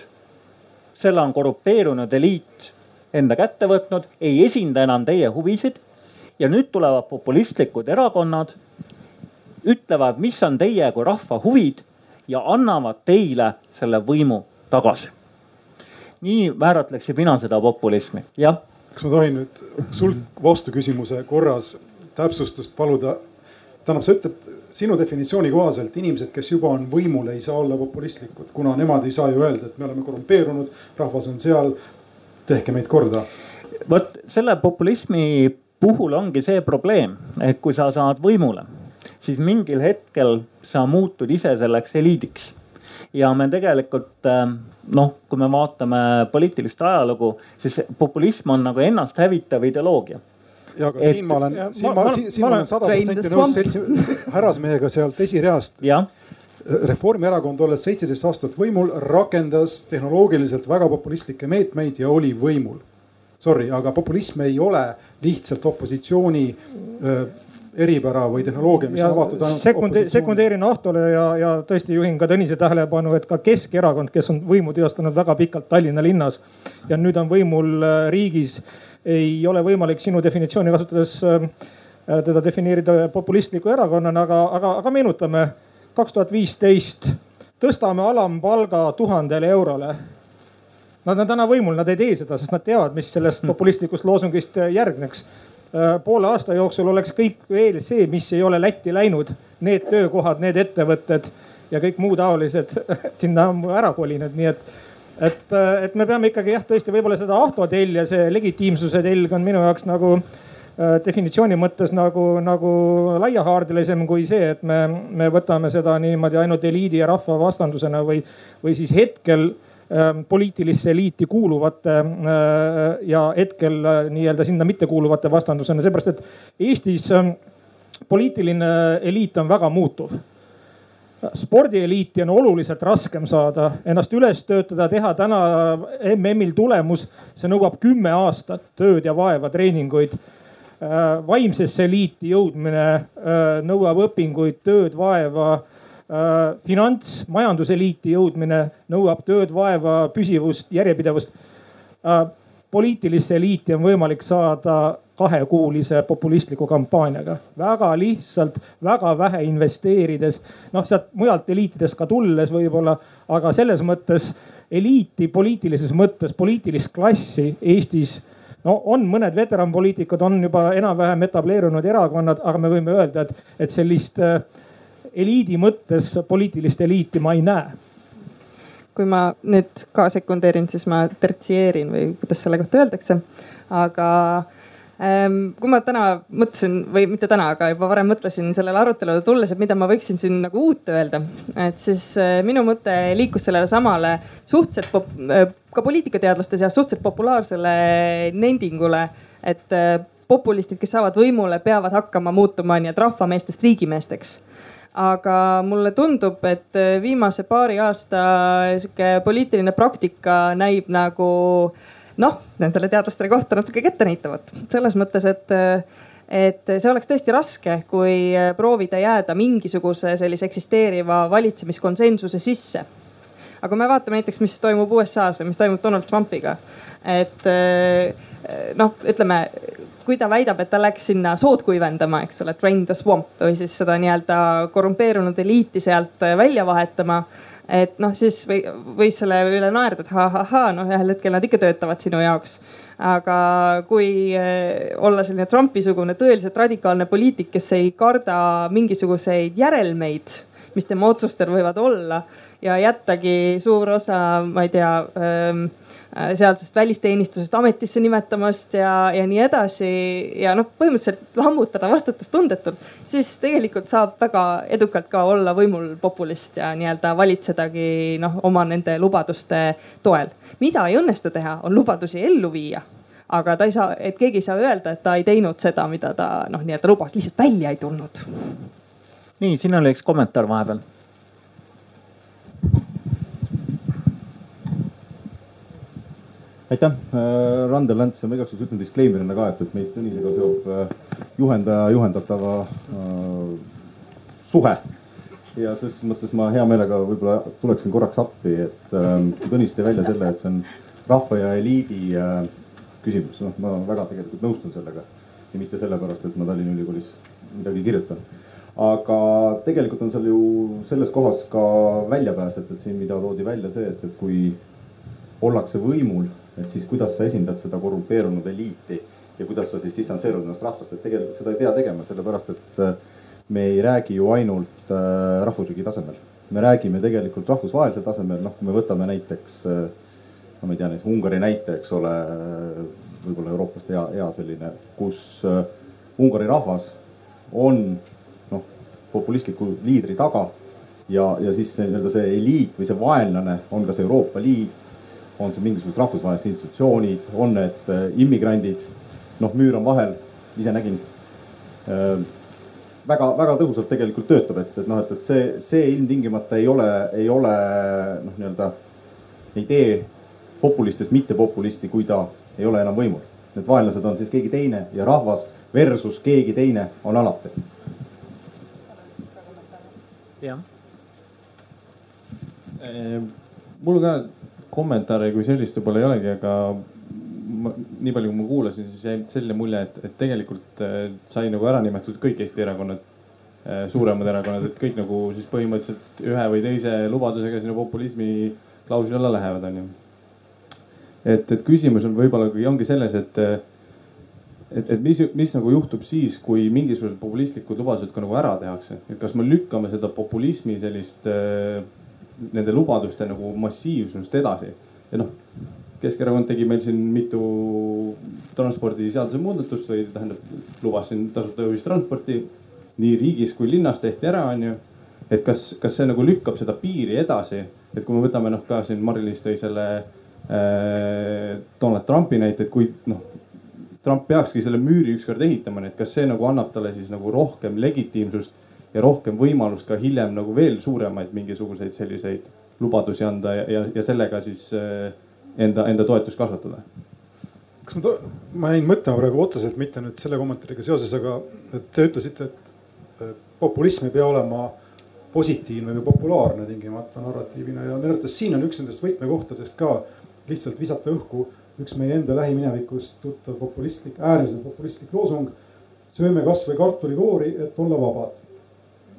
selle on korrupeerunud eliit enda kätte võtnud, ei esinda enam teie huvisid. ja nüüd tulevad populistlikud erakonnad, ütlevad, mis on teie kui rahva huvid ja annavad teile selle võimu tagasi. nii määratleksin mina seda populismi, jah. Kas ma tohin nüüd sult vastuküsimuse korras täpsustust paluda? tähendab, sa ütled sinu definitsiooni kohaselt inimesed, kes juba on võimul, ei saa olla populistlikud, kuna nemad ei saa ju öelda, et me oleme korrumpeerunud, rahvas on seal. tehke meid korda. vot selle populismi puhul ongi see probleem, et kui sa saad võimule siis mingil hetkel sa muutud ise selleks eliidiks. Ja me tegelikult ähm, noh, kui me vaatame poliitilist ajalugu, siis populism on nagu ennast hävitav ideoloogia ja aga et, siin ma olen, siin ma, siin, siin ma olen sada protsenti nõus seltsi, härrasmehega sealt esireast. Reformierakond, olles seitseteist aastat võimul, rakendas tehnoloogiliselt väga populistlikke meetmeid ja oli võimul. Sorry, aga populism ei ole lihtsalt opositsiooni öö, eripära või tehnoloogia, mis ja on avatud ainult sekundi, sekundeerin Ahtole ja, ja tõesti juhin ka Tõnise tähelepanu, et ka Keskerakond, kes on võimu teostanud väga pikalt Tallinna linnas ja nüüd on võimul äh, riigis, ei ole võimalik sinu definitsiooni kasutades äh, teda defineerida populistliku erakonnana, aga, aga, aga meenutame kaks tuhat viisteist tõstame alampalga tuhandele eurole. Nad on täna võimul, nad ei tee seda, sest nad teavad, mis sellest populistlikust loosungist järgneks. Äh, poole aasta jooksul oleks kõik veel see, mis ei ole Lätti läinud, need töökohad, need ettevõtted ja kõik muu taolised sinna ammu ära kolinud, nii et et, äh, et me peame ikkagi jah, tõesti võib-olla seda Ahto telje, see legitiimsuse telg on minu jaoks nagu äh, definitsiooni mõttes nagu, nagu laiahaardelisem kui see, et me, me võtame seda niimoodi ainult eliidi ja rahva vastandusena või, või siis hetkel Ähm, poliitilisse eliiti kuuluvate äh, ja hetkel äh, nii-öelda sinna mittekuuluvate vastandusena, seepärast et Eestis ähm, poliitiline eliit on väga muutuv spordieliiti on oluliselt raskem saada, ennast üles töötada, teha täna MM-il tulemus, see nõuab kümme aastat tööd ja vaeva, treeninguid. Äh, vaimsesse eliiti jõudmine nõuab õpinguid, tööd, vaeva Äh, finants, majanduseliiti jõudmine nõuab tööd, vaeva, püsivust, järjepidevust. Äh, poliitilisse eliiti on võimalik saada kahekuulise populistliku kampaaniaga, väga lihtsalt, väga vähe investeerides. noh, sealt mujalt eliitidest ka tulles võib-olla, aga selles mõttes eliiti poliitilises mõttes, poliitilist klassi Eestis no on mõned veteranpoliitikud, on juba enam-vähem etableerunud erakonnad, aga me võime öelda, et, et sellist äh, eliidi mõttes poliitilist eliiti ma ei näe. kui ma nüüd ka sekundeerin, siis ma tertsieerin või kuidas selle kohta öeldakse, aga ähm, kui ma täna mõtlesin või mitte täna, aga juba varem mõtlesin sellele arutelule tulles, et mida ma võiksin siin nagu uut öelda, et siis äh, minu mõte liikus sellele samale suhteliselt pop, äh, ka poliitikateadlaste seas suhteliselt populaarsele nendingule, et äh, populistid, kes saavad võimule, peavad hakkama muutuma nii-öelda rahvameestest riigimeesteks aga mulle tundub, et äh, viimase paari aasta sihuke poliitiline praktika näib nagu noh, nendele teadlastele kohta natuke ettenäitavat selles mõttes, et et see oleks tõesti raske, kui proovida jääda mingisuguse sellise eksisteeriva valitsemiskonsensuse sisse. aga kui me vaatame näiteks, mis toimub USA-s või mis toimub Donald Trumpiga, et noh, ütleme kui ta väidab, et ta läks sinna sood kuivendama, eks ole, drain the swamp või siis seda nii-öelda korrumpeerunud eliiti sealt äh, välja vahetama. et noh, siis või, võis selle üle naerda, et ha-ha-ha, noh ühel hetkel nad ikka töötavad sinu jaoks. aga kui äh, olla selline Trumpi-sugune tõeliselt radikaalne poliitik, kes ei karda mingisuguseid järelmeid mis tema otsustel võivad olla ja jättagi suur osa, ma ei tea ähm, sealsest välisteenistusest ametisse nimetamast ja, ja nii edasi. ja noh, põhimõtteliselt lammutada vastutustundetult, siis tegelikult saab väga edukalt ka olla võimul populist ja nii-öelda valitsedagi noh, oma nende lubaduste toel. mida ei õnnestu teha, on lubadusi ellu viia aga ta ei saa, et keegi ei saa öelda, et ta ei teinud seda, mida ta noh, nii-öelda lubas, lihtsalt välja ei tulnud. nii, siin oli üks kommentaar vahepeal. Aitäh, äh, Randel Länts ma igaks juhuks ütlen disclaimer'ina ka, et, et meid Tõnisega seob äh, juhendaja, juhendatava äh, suhe. ja ses mõttes ma hea meelega võib-olla tuleksin korraks appi, et äh, Tõnis tõi välja selle, et see on rahva ja eliidi äh, küsimus, noh, ma väga tegelikult nõustun sellega. ja mitte sellepärast, et ma Tallinna Ülikoolis midagi kirjutan. aga tegelikult on seal ju selles kohas ka väljapääs, et, et siin, mida toodi välja see, et, et kui ollakse võimul, et siis kuidas sa esindad seda korrumpeerunud eliiti ja kuidas sa siis distantseerud ennast rahvast, et tegelikult seda ei pea tegema, sellepärast et äh, me ei räägi ju ainult äh, rahvusriigi tasemel. me räägime tegelikult rahvusvahelisel tasemel, noh, kui me võtame näiteks äh, no ma ei tea, näiteks Ungari näite, eks ole, võib-olla Euroopast hea, hea selline, kus Ungari rahvas on noh, populistliku liidri taga. ja, ja siis nii-öelda see eliit või see vaenlane on kas Euroopa Liit, on see mingisugused rahvusvahelised institutsioonid, on need äh, immigrandid. noh, müür on vahel, ise nägin väga-väga äh, tõhusalt tegelikult töötab, et, et noh, et, et see, see ilmtingimata ei ole, ei ole noh, nii-öelda ei tee populistist mittepopulisti, kui ta ei ole enam võimul. Need vaenlased on siis keegi teine ja rahvas versus keegi teine on alati. jah. Ehm, mul ka kommentaare kui sellist võib-olla ei olegi, aga ma, nii palju, kui ma kuulasin, siis jäi selline mulje, et, et tegelikult äh, sai nagu ära nimetatud kõik Eesti erakonnad, äh, suuremad erakonnad, et kõik nagu siis põhimõtteliselt ühe või teise lubadusega sinna populismi klausli alla lähevad, onju et, et küsimus on võib-olla ongi selles, et, et, et mis, mis nagu juhtub siis, kui mingisugused populistlikud lubadused ka nagu ära tehakse, et kas me lükkame seda populismi sellist äh, nende lubaduste nagu massiivsust edasi ja noh. Keskerakond tegi meil siin mitu transpordiseaduse muudatust või tähendab, lubas siin tasuta ühistransporti nii riigis kui linnas tehti ära, onju. et kas, kas see nagu lükkab seda piiri edasi, et kui me võtame noh ka siin Mari-Liis tõi selle Äh, Donald Trumpi näite, et kui noh, Trump peakski selle müüri ükskord ehitama, nii et kas see nagu annab talle siis nagu rohkem legitiimsust ja rohkem võimalust ka hiljem nagu veel suuremaid mingisuguseid selliseid lubadusi anda ja, ja, ja sellega siis äh, enda, enda toetust kasvatada kas ma, ma jäin mõtlema praegu otseselt mitte nüüd selle kommentaariga seoses, aga te ütlesite, et populism ei pea olema positiivne või populaarne tingimata narratiivina ja minu arvates siin on üks nendest võtmekohtadest ka lihtsalt visata õhku üks meie enda lähiminevikust tuttav populistlik, äärmiselt populistlik loosung. sööme kasvõi kartulikoori, et olla vabad.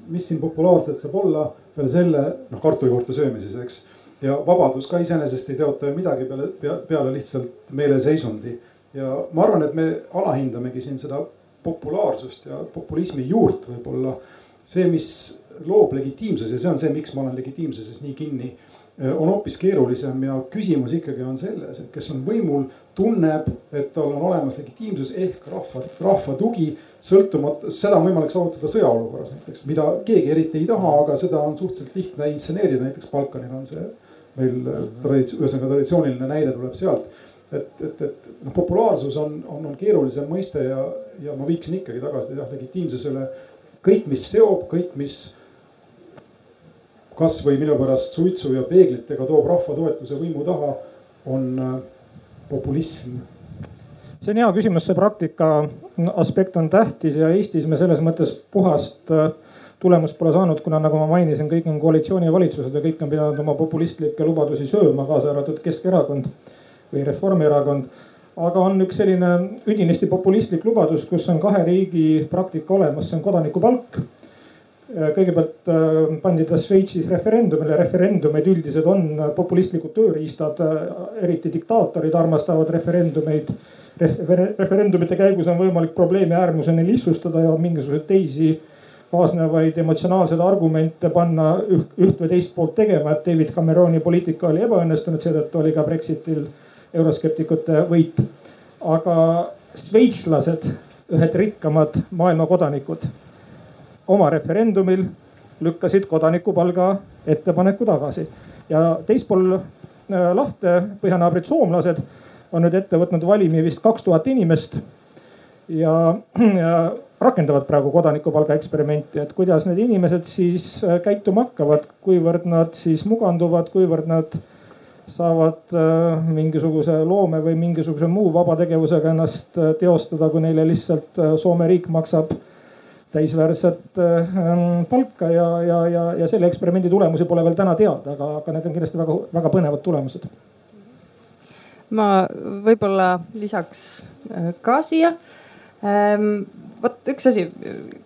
Mis siin populaarset saab olla peale selle, noh kartulikoorte söömises, eks. ja vabadus ka iseenesest ei teota ju midagi peale, peale lihtsalt meeleseisundi. ja ma arvan, et me alahindamegi siin seda populaarsust ja populismi juurt võib-olla. see, mis loob legitiimsuse see on see, miks ma olen legitiimsuses nii kinni on hoopis keerulisem ja küsimus ikkagi on selles, et kes on võimul, tunneb, et tal on olemas legitiimsus ehk rahva, rahva tugi. sõltumata, seda on võimalik saavutada sõjaolukorras näiteks, mida keegi eriti ei taha, aga seda on suhteliselt lihtne intseneerida, näiteks Balkanil on see meil äh, traditsioon, ühesõnaga traditsiooniline näide tuleb sealt. et, et, et noh, populaarsus on, on, on keerulisem mõiste ja, ja ma viiksin ikkagi tagasi jah legitiimsusele. kõik, mis seob, kõik, mis kasvõi minu pärast suitsu ja peeglitega toob rahva toetuse võimu taha, on äh, populism. see on hea küsimus, see praktika aspekt on tähtis ja Eestis me selles mõttes puhast äh, tulemust pole saanud, kuna nagu ma mainisin, kõik on koalitsiooni ja kõik on pidanud oma populistlikke lubadusi sööma, kaasa arvatud Keskerakond või Reformierakond. aga on üks selline üdinisti populistlik lubadus, kus on kahe riigi praktika olemas, see on kodanikupalk kõigepealt äh, pandi ta Šveitsis referendumile, referendumid üldiselt on populistlikud tööriistad, äh, eriti diktaatorid armastavad referendumeid. Refer referendumite käigus on võimalik probleeme äärmuseni lihtsustada ja mingisuguseid teisi kaasnevaid emotsionaalseid argumente panna üht või teist poolt tegema, et David Cameroni poliitika oli ebaõnnestunud, seetõttu oli ka Brexitil euroskeptikute võit. aga šveitslased, ühed rikkamad maailma kodanikud, oma referendumil lükkasid kodanikupalga ettepaneku tagasi. Ja teispool äh, lahte põhjanaabrid soomlased on nüüd ette võtnud valimi vist kaks tuhat inimest ja, ja rakendavad praegu kodanikupalga eksperimenti, et kuidas need inimesed siis äh, käituma hakkavad, kuivõrd nad siis muganduvad, kuivõrd nad saavad äh, mingisuguse loome või mingisuguse muu vaba tegevusega ennast teostada, kui neile lihtsalt Soome riik maksab täisväärset ähm, palka ja, ja, ja, ja selle eksperimendi tulemusi pole veel täna teada, aga, aga need on kindlasti väga, väga põnevad tulemused. ma võib-olla lisaks ka siia vot üks asi,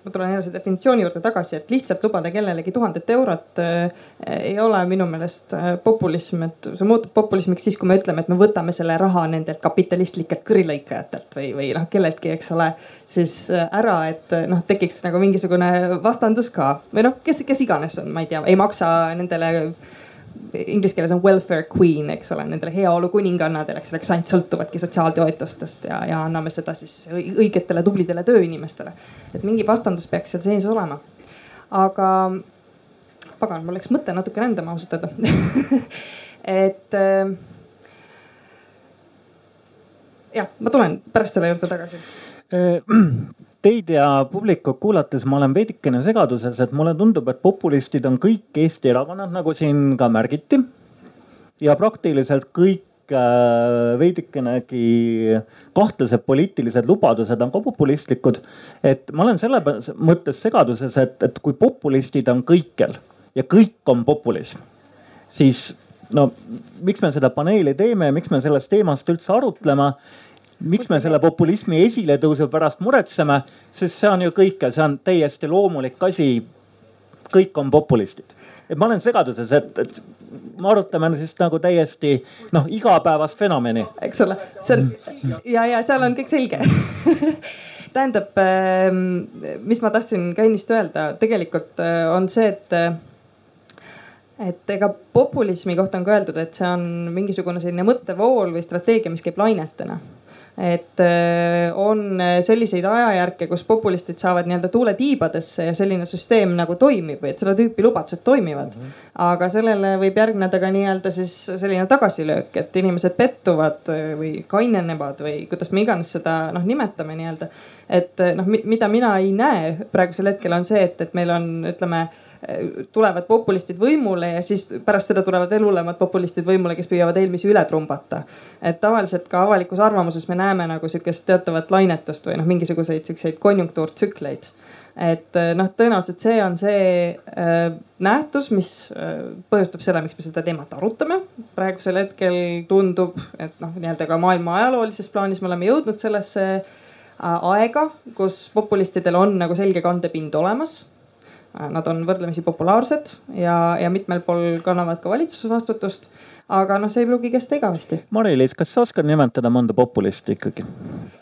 ma tulen jälle selle definitsiooni juurde tagasi, et lihtsalt lubada kellelegi tuhandet eurot äh, ei ole minu meelest äh, populism, et see muutub populismiks siis, kui me ütleme, et me võtame selle raha nendelt kapitalistlikelt kõrilõikajatelt või, või noh, kelleltki, eks ole, siis äh, ära, et noh, tekiks nagu mingisugune vastandus ka. Või noh, kes, kes iganes on, ma ei tea, ei maksa nendele inglise keeles on welfare queen, eks ole, nendele heaolu kuningannadele, eks ole, kes ainult sõltuvadki sotsiaaltoetustest ja, ja anname seda siis õigetele tublidele tööinimestele. et mingi vastandus peaks seal sees olema. aga pagan, mul läks mõte natuke rändama ausalt öelda et äh, jah, ma tulen pärast selle juurde tagasi Teid ja publikut kuulates ma olen veidikene segaduses, et mulle tundub, et populistid on kõik Eesti erakonnad, nagu siin ka märgiti. ja praktiliselt kõik äh, veidikenegi kahtlased poliitilised lubadused on ka populistlikud. et ma olen selle mõttes segaduses, et, et kui populistid on kõikjal ja kõik on populism, siis no miks me seda paneeli teeme, miks me sellest teemast üldse arutlema miks me selle populismi esiletõusu pärast muretseme, sest see on ju kõikjal, see on täiesti loomulik asi. kõik on populistid, et ma olen segaduses, et, et me arutame siis nagu täiesti noh, igapäevast fenomeni. eks ole, see on ja, ja seal on kõik selge. Tähendab, ähm, mis ma tahtsin ka ennist öelda, tegelikult äh, on see, et et ega populismi kohta on ka öeldud, et see on mingisugune selline mõttevool või strateegia, mis käib lainetena et äh, on selliseid ajajärke, kus populistid saavad nii-öelda tuule tiibadesse ja selline süsteem nagu toimib või et seda tüüpi lubadused toimivad. -hmm. aga sellele võib järgneda ka nii-öelda siis selline tagasilöök, et inimesed pettuvad või kainenevad või kuidas me iganes seda noh nimetame nii-öelda. et noh, mida mina ei näe praegusel hetkel on see, et, et meil on, ütleme tulevad populistid võimule ja siis pärast seda tulevad veel hullemad populistid võimule, kes püüavad eelmisi üle trumbata. et tavaliselt ka avalikus arvamuses me näeme nagu sihukest teatavat lainetust või noh, mingisuguseid siukseid konjunktuurtsükleid. et noh, tõenäoliselt see on see äh, nähtus, mis äh, põhjustab selle, miks me seda teemat arutame. praegusel hetkel tundub, et noh, nii-öelda ka maailma ajaloolises plaanis me oleme jõudnud sellesse äh, aega, kus populistidel on nagu selge kandepind olemas Nad on võrdlemisi populaarsed ja, ja mitmel pool kannavad ka valitsusvastutust. aga noh, see ei pruugi kesta igavesti. Mari-Liis, kas sa oskad nimetada mõnda populisti ikkagi?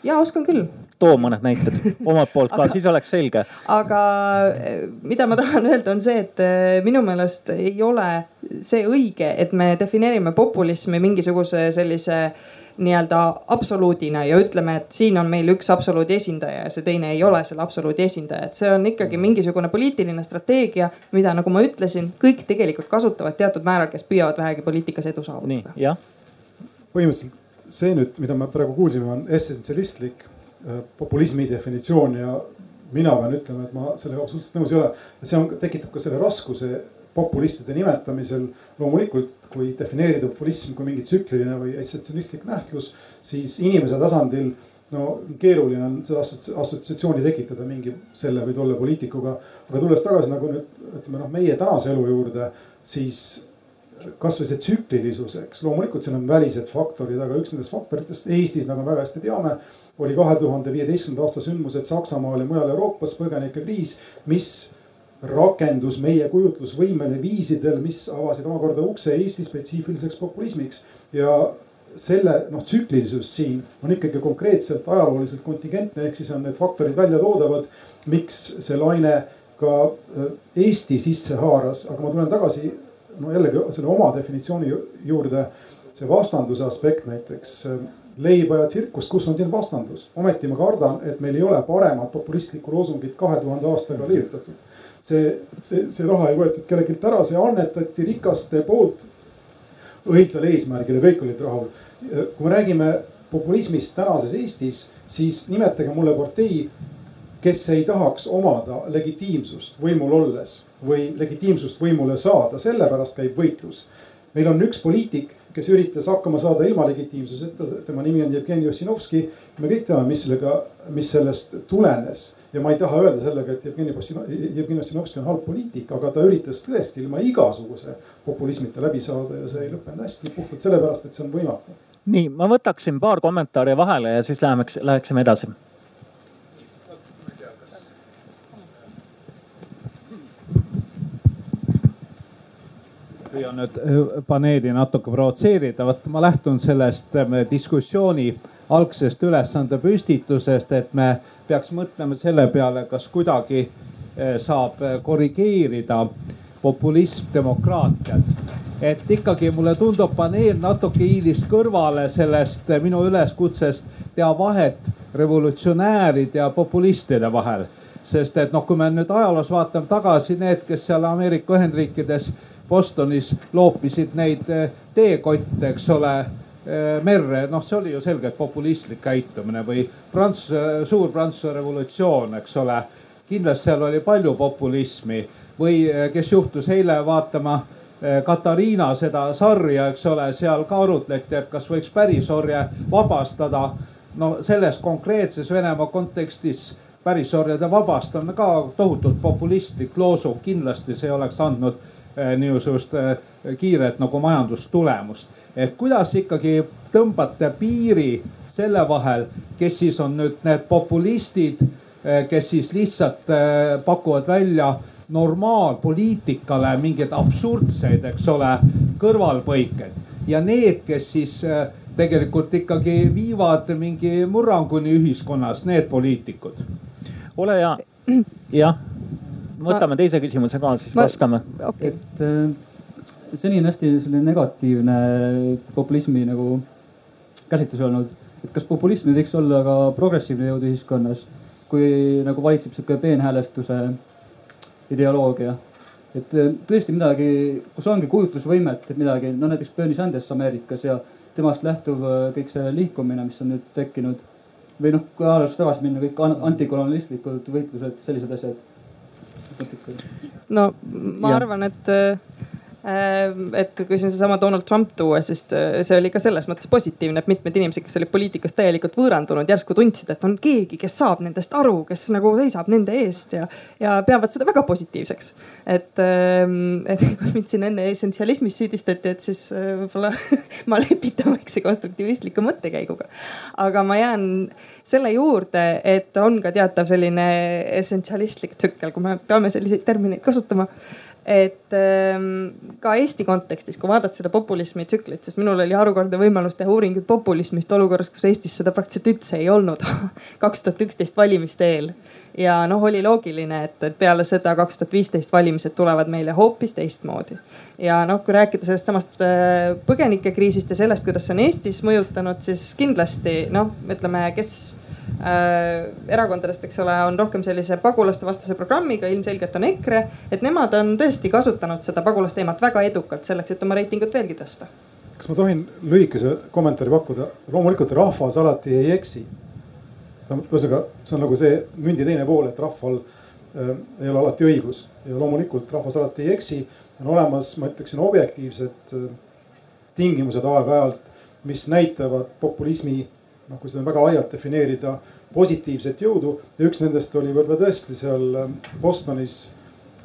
ja oskan küll. too mõned näited omalt poolt ka, siis oleks selge. aga eh, mida ma tahan öelda, on see, et eh, minu meelest ei ole see õige, et me defineerime populismi mingisuguse sellise nii-öelda absoluudina ja ütleme, et siin on meil üks absoluudi esindaja ja see teine ei ole selle absoluudi esindaja, et see on ikkagi mingisugune poliitiline strateegia, mida, nagu ma ütlesin, kõik tegelikult kasutavad teatud määral, kes püüavad vähegi poliitikas edu saavutada. jah. põhimõtteliselt see nüüd, mida me praegu kuulsime, on essentsialistlik äh, populismi definitsioon ja mina pean ütlema, et ma sellega absoluutselt nõus ei ole. see on, tekitab ka selle raskuse populistide nimetamisel. loomulikult, kui defineerida populism kui mingi tsükliline või essentsialistlik nähtus, siis inimese tasandil no keeruline on seda assotsiatsiooni tekitada mingi selle või tolle poliitikuga. aga tulles tagasi nagu nüüd ütleme noh, meie tänase elu juurde, siis kasvõi see tsüklilisus, eks loomulikult seal on välised faktorid, aga üks nendest faktoritest Eestis, nagu me väga hästi teame, oli kahe tuhande viieteistkümnenda aasta sündmused Saksamaal ja mujal Euroopas, põgenikekriis, mis rakendus meie kujutlusvõimele viisidel, mis avasid omakorda ukse Eesti spetsiifiliseks populismiks. ja selle noh, tsüklilisus siin on ikkagi konkreetselt ajalooliselt kontingentne, ehk siis on need faktorid välja toodavad, miks see laine ka Eesti sisse haaras, aga ma tulen tagasi no jällegi selle oma definitsiooni juurde. see vastanduse aspekt näiteks leiba ja tsirkus, kus on siin vastandus, ometi ma kardan, et meil ei ole paremat populistlikku loosungit kahe tuhande aastaga leiutatud. See, see, see raha ei võetud kellelgi ära, see annetati rikaste poolt õilsale eesmärgile, kõik olid rahul. kui me räägime populismist tänases Eestis, siis nimetage mulle partei, kes ei tahaks omada legitiimsust võimul olles või legitiimsust võimule saada, sellepärast käib võitlus. meil on üks poliitik, kes üritas hakkama saada ilma legitiimsuseta, tema nimi on Jevgeni Ossinovski. me kõik teame, mis sellega, mis sellest tulenes ja ma ei taha öelda sellega, et Jevgeni, Jevgeni Ossinovski on halb poliitik, aga ta üritas tõesti ilma igasuguse populismita läbi saada ja see ei lõppenud hästi puhtalt sellepärast, et see on võimatu. nii, ma võtaksin paar kommentaari vahele ja siis läheme, läheksime edasi püüan nüüd äh, paneeli natuke provotseerida, vot ma lähtun sellest äh, diskussiooni algsest ülesande püstitusest, et me peaks mõtlema selle peale, kas kuidagi äh, saab korrigeerida populism demokraatiat. et ikkagi mulle tundub, paneel natuke hiilis kõrvale sellest minu üleskutsest teha vahet revolutsionääride ja populistide vahel sest et noh, kui me nüüd ajaloos vaatame tagasi, need, kes seal Ameerika Ühendriikides Bostonis loopisid neid eh, teekotte, eks ole eh, merre, noh, see oli ju selgelt populistlik käitumine või Prantsuse, suur Prantsuse revolutsioon, eks ole. kindlasti seal oli palju populismi või eh, kes juhtus eile vaatama Katariina seda sarja, eks ole, seal ka arutleti, et kas võiks pärisorje vabastada. no selles konkreetses Venemaa kontekstis pärisorjade vabastamine ka tohutult populistlik loosung, kindlasti see oleks andnud Eh, niisugust eh, kiiret nagu majandustulemust. et kuidas ikkagi tõmbate piiri selle vahel, kes siis on nüüd need populistid, eh, kes siis lihtsalt pakuvad välja normaalpoliitikale mingeid absurdseid, eks ole, kõrvalpõiked ja need, kes siis tegelikult ikkagi viivad mingi murranguni ühiskonnas, need poliitikud. ole hea, jah. Võtame ma, teise küsimuse ka, siis ma, vastame. okay.. et seni on hästi selline negatiivne populismi nagu käsitlus olnud, et kas populism ei võiks olla ka progressiivne jõud ühiskonnas, kui nagu valitseb sihuke peenhäälestuse ideoloogia et äh, tõesti midagi, kus ongi kujutlusvõimet midagi, no näiteks Bernie Sanders Ameerikas ja temast lähtuv äh, kõik see liikumine, mis on nüüd tekkinud. või noh, kui ajaloos tagasi minna, kõik antikolonialistlikud võitlused, sellised asjad no ma ja. arvan, et äh, et kui siin seesama Donald Trump tuua, siis äh, see oli ka selles mõttes positiivne, et mitmed inimesed, kes olid poliitikast täielikult võõrandunud, järsku tundsid, et on keegi, kes saab nendest aru, kes nagu seisab nende eest ja, ja peavad seda väga positiivseks. et, ähm, et kui mind siin enne essentsialismis süüdistati, et siis äh, võib-olla ma lepitan väikse konstruktivistliku mõttekäiguga. aga ma jään selle juurde, et on ka teatav selline essentsialistlik tsükkel, kui me peame selliseid termineid kasutama et ähm, ka Eesti kontekstis, kui vaadata seda populismi tsüklit, sest minul oli harukordne võimalus teha uuringuid populismist olukorras, kus Eestis seda praktiliselt üldse ei olnud kaks tuhat üksteist valimiste eel. ja noh, oli loogiline, et, peale seda kaks tuhat viisteist valimised tulevad meile hoopis teistmoodi. ja noh, kui rääkida sellest samast äh, põgenikekriisist ja sellest, kuidas see on Eestis mõjutanud, siis kindlasti noh, ütleme, kes erakondadest, eks ole, on rohkem sellise pagulaste vastase programmiga, ilmselgelt on EKRE. et nemad on tõesti kasutanud seda pagulasteemat väga edukalt selleks, et oma reitingut veelgi tõsta. kas ma tohin lühikese kommentaari pakkuda? loomulikult rahvas alati ei eksi. ühesõnaga, see on nagu see mündi teine pool, et rahval äh, ei ole alati õigus ja loomulikult rahvas alati ei eksi. on olemas, ma ütleksin, objektiivsed äh, tingimused aeg-ajalt, mis näitavad populismi noh, kui seda väga laialt defineerida, positiivset jõudu ja üks nendest oli võib-olla tõesti seal ähm, Bostonis.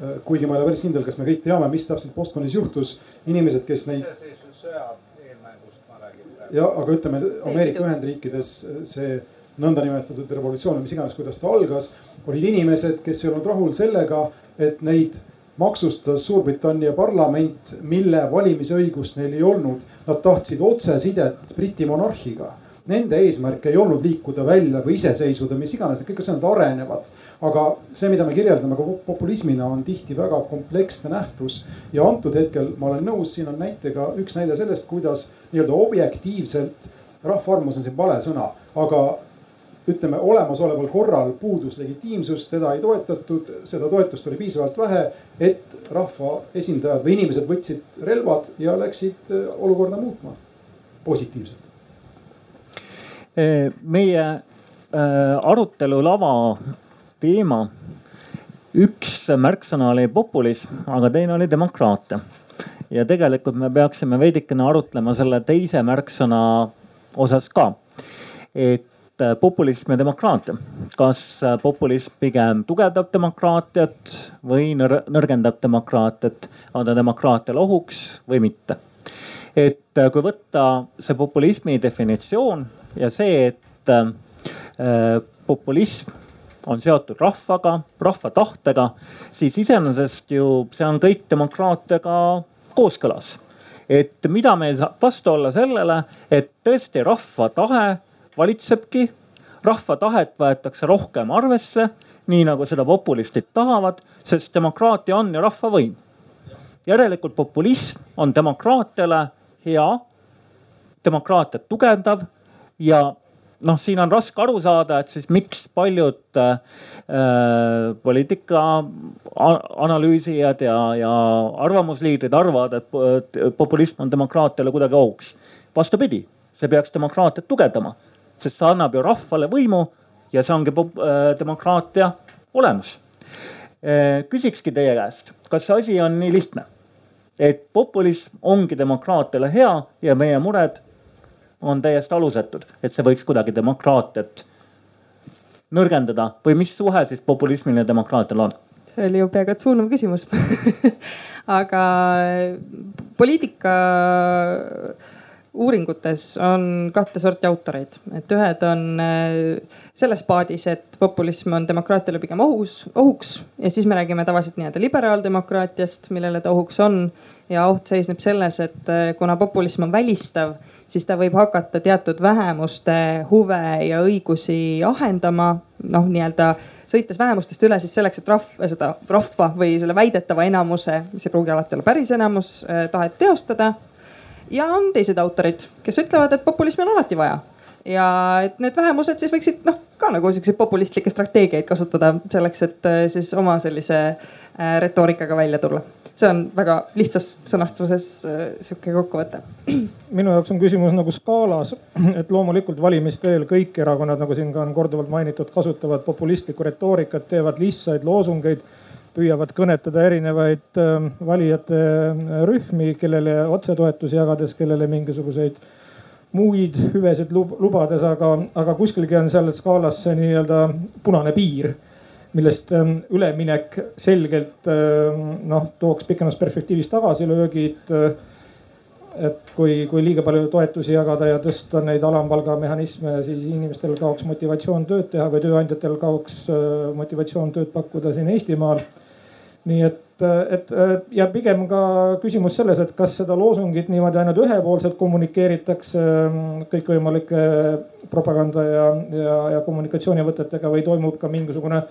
Äh, kuigi ma ei ole päris kindel, kas me kõik teame, mis täpselt Bostonis juhtus, inimesed, kes neid. ja aga ütleme Ameerika Ühendriikides äh, see nõndanimetatud revolutsioon või mis iganes, kuidas ta algas, olid inimesed, kes ei olnud rahul sellega, et neid maksustas Suurbritannia parlament, mille valimisõigust neil ei olnud. Nad tahtsid otsesidet Briti monarhiga nende eesmärk ei olnud liikuda välja või iseseisvuda, mis iganes, kõik asjad arenevad. aga see, mida me kirjeldame ka populismina, on tihti väga kompleksne nähtus. ja antud hetkel ma olen nõus, siin on näitega üks näide sellest, kuidas nii-öelda objektiivselt, rahvaarvamus on siin vale sõna, aga ütleme, olemasoleval korral puudus legitiimsus, teda ei toetatud, seda toetust oli piisavalt vähe, et rahvaesindajad või inimesed võtsid relvad ja läksid äh, olukorda muutma positiivselt. Meie äh, arutelu lava teema, üks märksõna oli populism, aga teine oli demokraatia. ja tegelikult me peaksime veidikene arutlema selle teise märksõna osas ka. et Äh, populism ja demokraatia. kas äh, populism pigem tugevdab demokraatiat või nõrgendab demokraatiat, on ta demokraatiale ohuks või mitte? et kui võtta see populismi definitsioon ja see, et äh, populism on seotud rahvaga, rahva tahtega, siis iseenesest ju see on kõik demokraatiaga kooskõlas. et mida meil saab vastu olla sellele, et tõesti rahva tahe valitsebki, rahva tahet võetakse rohkem arvesse, nii nagu seda populistid tahavad, sest demokraatia on ju rahva võim. järelikult populism on demokraatiale hea, demokraatiat tugevdav ja noh, siin on raske aru saada, et siis miks paljud äh, poliitika analüüsijad ja, ja arvamusliidrid arvavad, et populism on demokraatiale kuidagi ohuks. vastupidi, see peaks demokraatiat tugevdama sest see annab ju rahvale võimu ja see ongi äh, demokraatia olemus. Äh, küsikski teie käest, kas see asi on nii lihtne, et populism ongi demokraatiale hea ja meie mured on täiesti alusetud, et see võiks kuidagi demokraatiat nõrgendada või mis suhe siis populismil ja demokraatial on? see oli ju peaaegu et suunav küsimus aga poliitika uuringutes on kahte sorti autoreid, et ühed on äh, selles paadis, et populism on demokraatiale pigem ohus, ohuks ja siis me räägime tavaliselt nii-öelda liberaaldemokraatiast, millele ta ohuks on. ja oht seisneb selles, et äh, kuna populism on välistav, siis ta võib hakata teatud vähemuste huve ja õigusi ahendama, noh nii-öelda sõites vähemustest üle siis selleks, et rahva, seda rahva või selle väidetava enamuse, mis ei pruugi alati olla päris enamus, äh, tahet teostada ja on teised autorid, kes ütlevad, et populismi on alati vaja ja et need vähemused siis võiksid noh ka nagu siukseid populistlikke strateegiaid kasutada selleks, et äh, siis oma sellise äh, retoorikaga välja tulla. see on väga lihtsas sõnastuses äh, sihuke kokkuvõte. minu jaoks on küsimus nagu skaalas, et loomulikult valimiste eel kõik erakonnad, nagu siin ka on korduvalt mainitud, kasutavad populistlikku retoorikat, teevad lihtsaid loosungeid püüavad kõnetada erinevaid ähm, valijate äh, rühmi, kellele otsetoetusi jagades, kellele mingisuguseid muid hüvesid lubades, aga, aga kuskilgi on seal skaalas see nii-öelda punane piir, millest ähm, üleminek selgelt ähm, noh, tooks pikemas perspektiivis tagasilöögid äh, et kui, kui liiga palju toetusi jagada ja tõsta neid alampalga mehhanisme, siis inimestel kaoks motivatsioon tööd teha või tööandjatel kaoks äh, motivatsioon tööd pakkuda siin Eestimaal nii et, et ja pigem ka küsimus selles, et kas seda loosungit niimoodi ainult ühepoolselt kommunikeeritakse mm, kõikvõimalike propaganda ja, ja, ja kommunikatsioonivõtetega või toimub ka mingisugune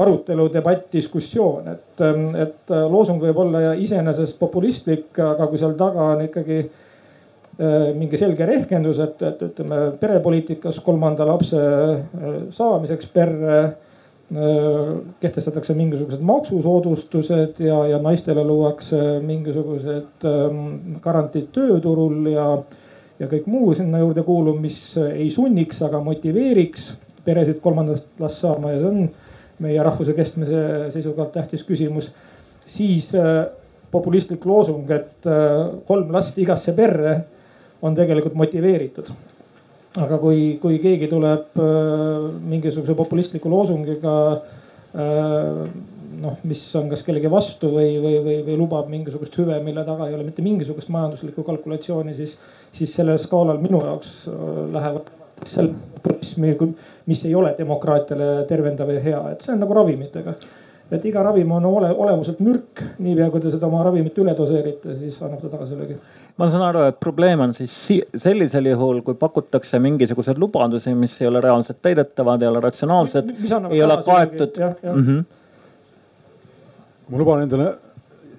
arutelu, debatt, diskussioon, et, et loosung võib olla iseenesest populistlik, aga kui seal taga on ikkagi eh, mingi selge rehkendus, et, et ütleme perepoliitikas kolmanda lapse eh, saamiseks perre kehtestatakse mingisugused maksusoodustused ja, ja naistele luuakse mingisugused ähm, garantiid tööturul ja, ja kõik muu sinna juurde kuuluv, mis ei sunniks, aga motiveeriks peresid kolmandat last saama ja see on meie rahvuse kestmise seisukohalt tähtis küsimus. siis äh, populistlik loosung, et äh, kolm last igasse perre on tegelikult motiveeritud aga kui, kui keegi tuleb äh, mingisuguse populistliku loosungiga äh, noh, mis on kas kellegi vastu või, või, või, või lubab mingisugust hüve, mille taga ei ole mitte mingisugust majanduslikku kalkulatsiooni, siis, siis sellel skaalal minu jaoks äh, lähevad selle populismi, mis ei ole demokraatiale tervendav ja hea, et see on nagu ravimitega. Et iga ravim on ole, olemuselt mürk, niipea kui te seda oma ravimit üle doseerite, siis annab ta tagasilöögi. ma saan aru, et probleem on siis sellisel juhul, kui pakutakse mingisuguseid lubadusi, mis ei ole reaalselt täidetavad, ei ole ratsionaalsed, ei ole kaetud. Mm -hmm. ma luban endale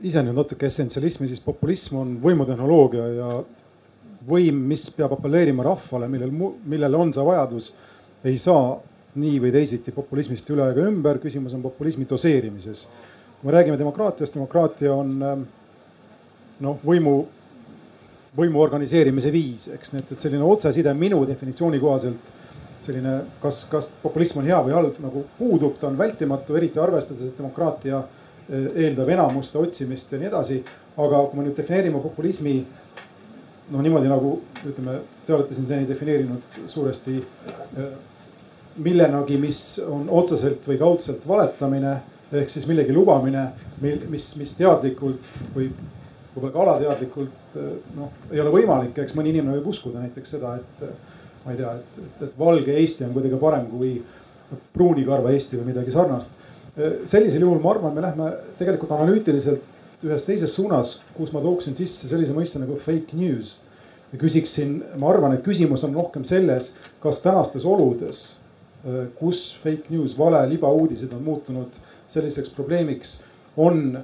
ise nüüd natuke essentsialismi, siis populism on võimutehnoloogia ja võim, mis peab apelleerima rahvale, millel, millel on see vajadus, ei saa nii või teisiti populismist üle ega ümber, küsimus on populismi doseerimises. kui me räägime demokraatiast, demokraatia on ähm, noh, võimu, võimu organiseerimise viis, eks, nii et, et selline otseside minu definitsiooni kohaselt selline, kas, kas populism on hea või halb, nagu puudub, ta on vältimatu, eriti arvestades, et demokraatia äh, eeldab enamuste otsimist ja nii edasi. aga kui me nüüd defineerime populismi noh, niimoodi nagu ütleme, te olete siin seni defineerinud suuresti äh, millenagi, mis on otseselt või kaudselt valetamine ehk siis millegi lubamine, mis, mis teadlikult või võib-olla ka alateadlikult noh, ei ole võimalik, eks mõni inimene võib uskuda näiteks seda, et ma ei tea, et, et, et valge Eesti on kuidagi parem kui pruunikarva Eesti või midagi sarnast. sellisel juhul ma arvan, me lähme tegelikult analüütiliselt ühes teises suunas, kus ma tooksin sisse sellise mõiste nagu fake news. ja küsiksin, ma arvan, et küsimus on rohkem selles, kas tänastes oludes kus fake news, vale, libauudised on muutunud selliseks probleemiks, on,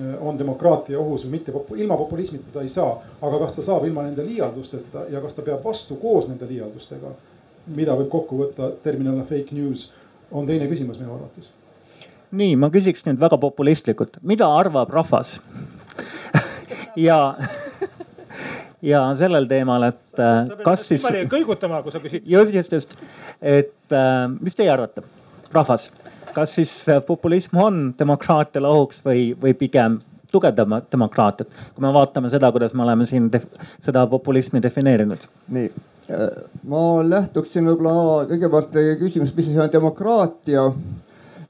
äh, on demokraatia ohus või mitte. ilma populismita ta ei saa, aga kas ta saab ilma nende liialdusteta ja kas ta peab vastu koos nende liialdustega, mida võib kokku võtta terminina fake news, on teine küsimus minu arvates. nii, ma küsiks nüüd väga populistlikult, mida arvab rahvas ja ja sellel teemal, et äh, kas siis. kõigutama, kui sa küsid. just, just, just, et äh, mis teie arvate, rahvas, kas siis äh, populism on demokraatiale ohuks või, või pigem tugevdama demokraatiat, kui me vaatame seda, kuidas me oleme siin seda populismi defineerinud? nii, ma lähtuksin võib-olla kõigepealt teie küsimusest, mis asi on demokraatia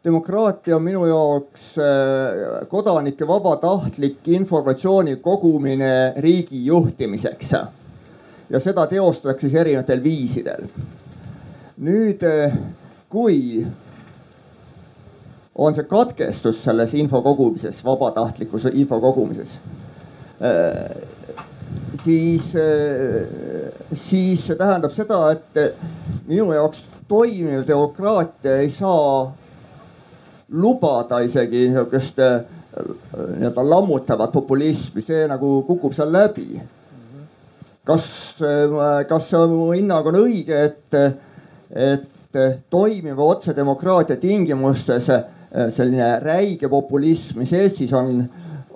demokraatia on minu jaoks äh, kodanike vabatahtlik informatsiooni kogumine riigi juhtimiseks. ja seda teostatakse siis erinevatel viisidel. nüüd, äh, kui on see katkestus selles info kogumises, vabatahtlikus info kogumises, äh, siis, siis see tähendab seda, et minu jaoks toimiv demokraatia ei saa lubada isegi niisugust äh, nii-öelda lammutavat populismi, see nagu kukub seal läbi. kas, äh, kas mu hinnang on õige, et, et toimiva otsedemokraatia tingimustes äh, selline räige populism, mis Eestis on,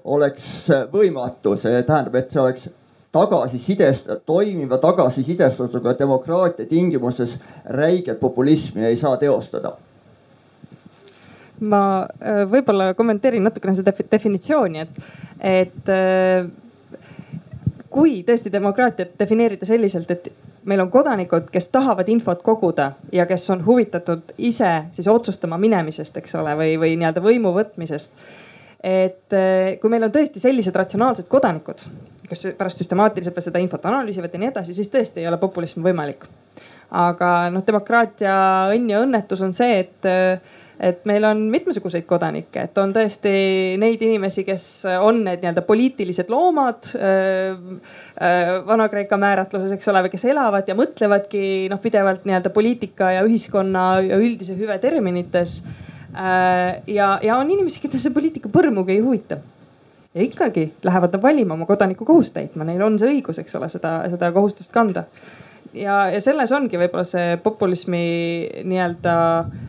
oleks võimatu, see tähendab, et see oleks tagasisidest-, toimiva tagasisidestatusega demokraatia tingimustes räiget populismi ei saa teostada ma äh, võib-olla kommenteerin natukene seda definitsiooni, et, et äh, kui tõesti demokraatiat defineerida selliselt, et meil on kodanikud, kes tahavad infot koguda ja kes on huvitatud ise siis otsustama minemisest, eks ole, või, või nii-öelda võimu võtmisest. et äh, kui meil on tõesti sellised ratsionaalsed kodanikud, kes pärast süstemaatiliselt seda infot analüüsivad ja nii edasi, siis tõesti ei ole populism võimalik. aga noh, demokraatia õnn ja õnnetus on see, et et meil on mitmesuguseid kodanikke, et on tõesti neid inimesi, kes on need nii-öelda poliitilised loomad äh, äh, Vana-Kreeka määratluses, eks ole, või kes elavad ja mõtlevadki noh pidevalt nii-öelda poliitika ja ühiskonna ja üldise hüve terminites. Äh, ja, ja on inimesi, keda see poliitika põrmugi ei huvita ja ikkagi lähevad nad valima oma kodanikukohust täitma, neil on see õigus, eks ole, seda, seda kohustust kanda. ja, ja selles ongi võib-olla see populismi nii-öelda äh,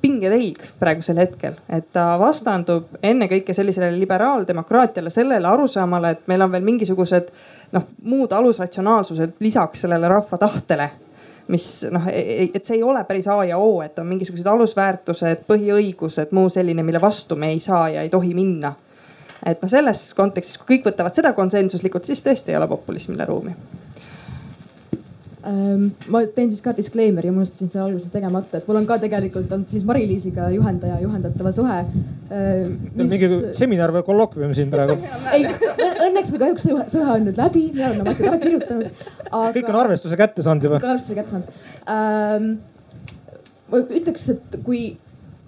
pingetelg praegusel hetkel, et ta vastandub ennekõike sellisele liberaaldemokraatiale, sellele arusaamale, et meil on veel mingisugused noh, muud alusratsionaalsused lisaks sellele rahva tahtele mis noh, e-, e-, et see ei ole päris A ja O, et on mingisugused alusväärtused, põhiõigused, muu selline, mille vastu me ei saa ja ei tohi minna. et noh, selles kontekstis, kui kõik võtavad seda konsensuslikult, siis tõesti ei ole populismile ruumi ma teen siis ka disclaimer'i, unustasin selle alguses tegemata, et mul on ka tegelikult olnud siis Mari-Liisiga juhendaja, juhendatava suhe äh,. Mis... mingi seminar või kollokvium siin praegu ei, õnneks või kahjuks see suhe on nüüd läbi, olen oma asjad ära kirjutanud aga.... kõik on arvestuse kätte saanud juba. kõik on arvestuse kätte saanud ähm,. ma ütleks, et kui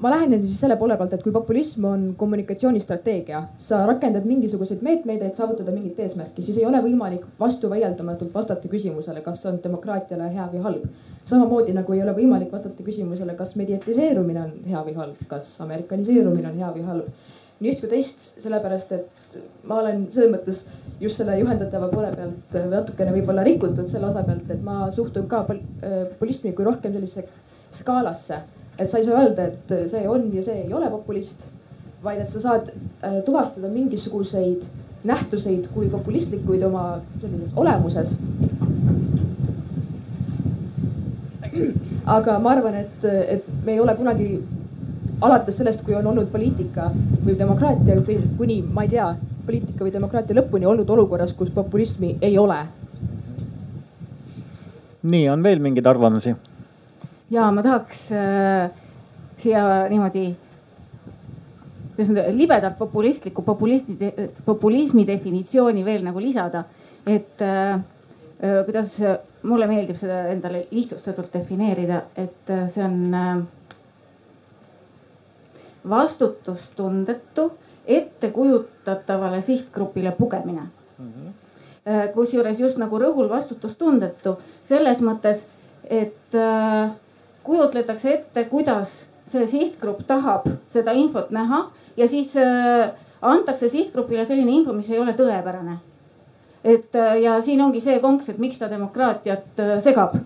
ma lähenen siis selle poole pealt, et kui populism on kommunikatsioonistrateegia, sa rakendad mingisuguseid meetmeid, et saavutada mingit eesmärki, siis ei ole võimalik vastuvaieldamatult vastata küsimusele, kas see on demokraatiale hea või halb. samamoodi nagu ei ole võimalik vastata küsimusele, kas mediatiseerumine on hea või halb, kas amerikaniseerumine on hea või halb. nii üht kui teist, sellepärast et ma olen selles mõttes just selle juhendatava poole pealt natukene võib-olla rikutud selle osa pealt, et ma suhtun ka populismi kui rohkem sellisesse skaalasse et sa ei saa öelda, et see on ja see ei ole populist, vaid et sa saad äh, tuvastada mingisuguseid nähtuseid kui populistlikuid oma sellises olemuses. aga ma arvan, et, et me ei ole kunagi alates sellest, kui on olnud poliitika või demokraatia kuni ma ei tea, poliitika või demokraatia lõpuni olnud olukorras, kus populismi ei ole. nii, on veel mingeid arvamusi? Ja ma tahaks äh, siia niimoodi nüüd libedalt populistliku populisti, populismi definitsiooni veel nagu lisada. et äh, äh, kuidas mulle meeldib seda endale lihtsustatult defineerida, et äh, see on äh, vastutustundetu ettekujutatavale sihtgrupile pugemine mm. -hmm. kusjuures just nagu rõhul vastutustundetu selles mõttes, et äh, kujutletakse ette, kuidas see sihtgrupp tahab seda infot näha ja siis äh, antakse sihtgrupile selline info, mis ei ole tõepärane. et äh, ja siin ongi see konks, et miks ta demokraatiat äh, segab.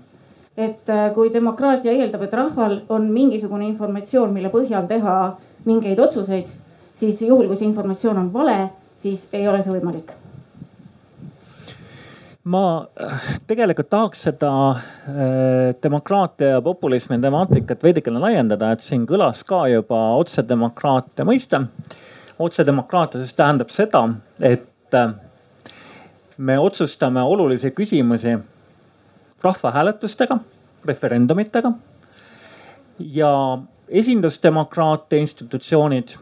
et kui demokraatia eeldab, et rahval on mingisugune informatsioon, mille põhjal teha mingeid otsuseid, siis juhul, kui see informatsioon on vale, siis ei ole see võimalik ma äh, tegelikult tahaks seda äh, demokraatia ja populismi temaatikat veidikene laiendada, et siin kõlas ka juba otsedemokraatia mõiste. otsedemokraatia siis tähendab seda, et äh, me otsustame olulisi küsimusi rahvahääletustega, referendumitega. ja esindusdemokraatia institutsioonid,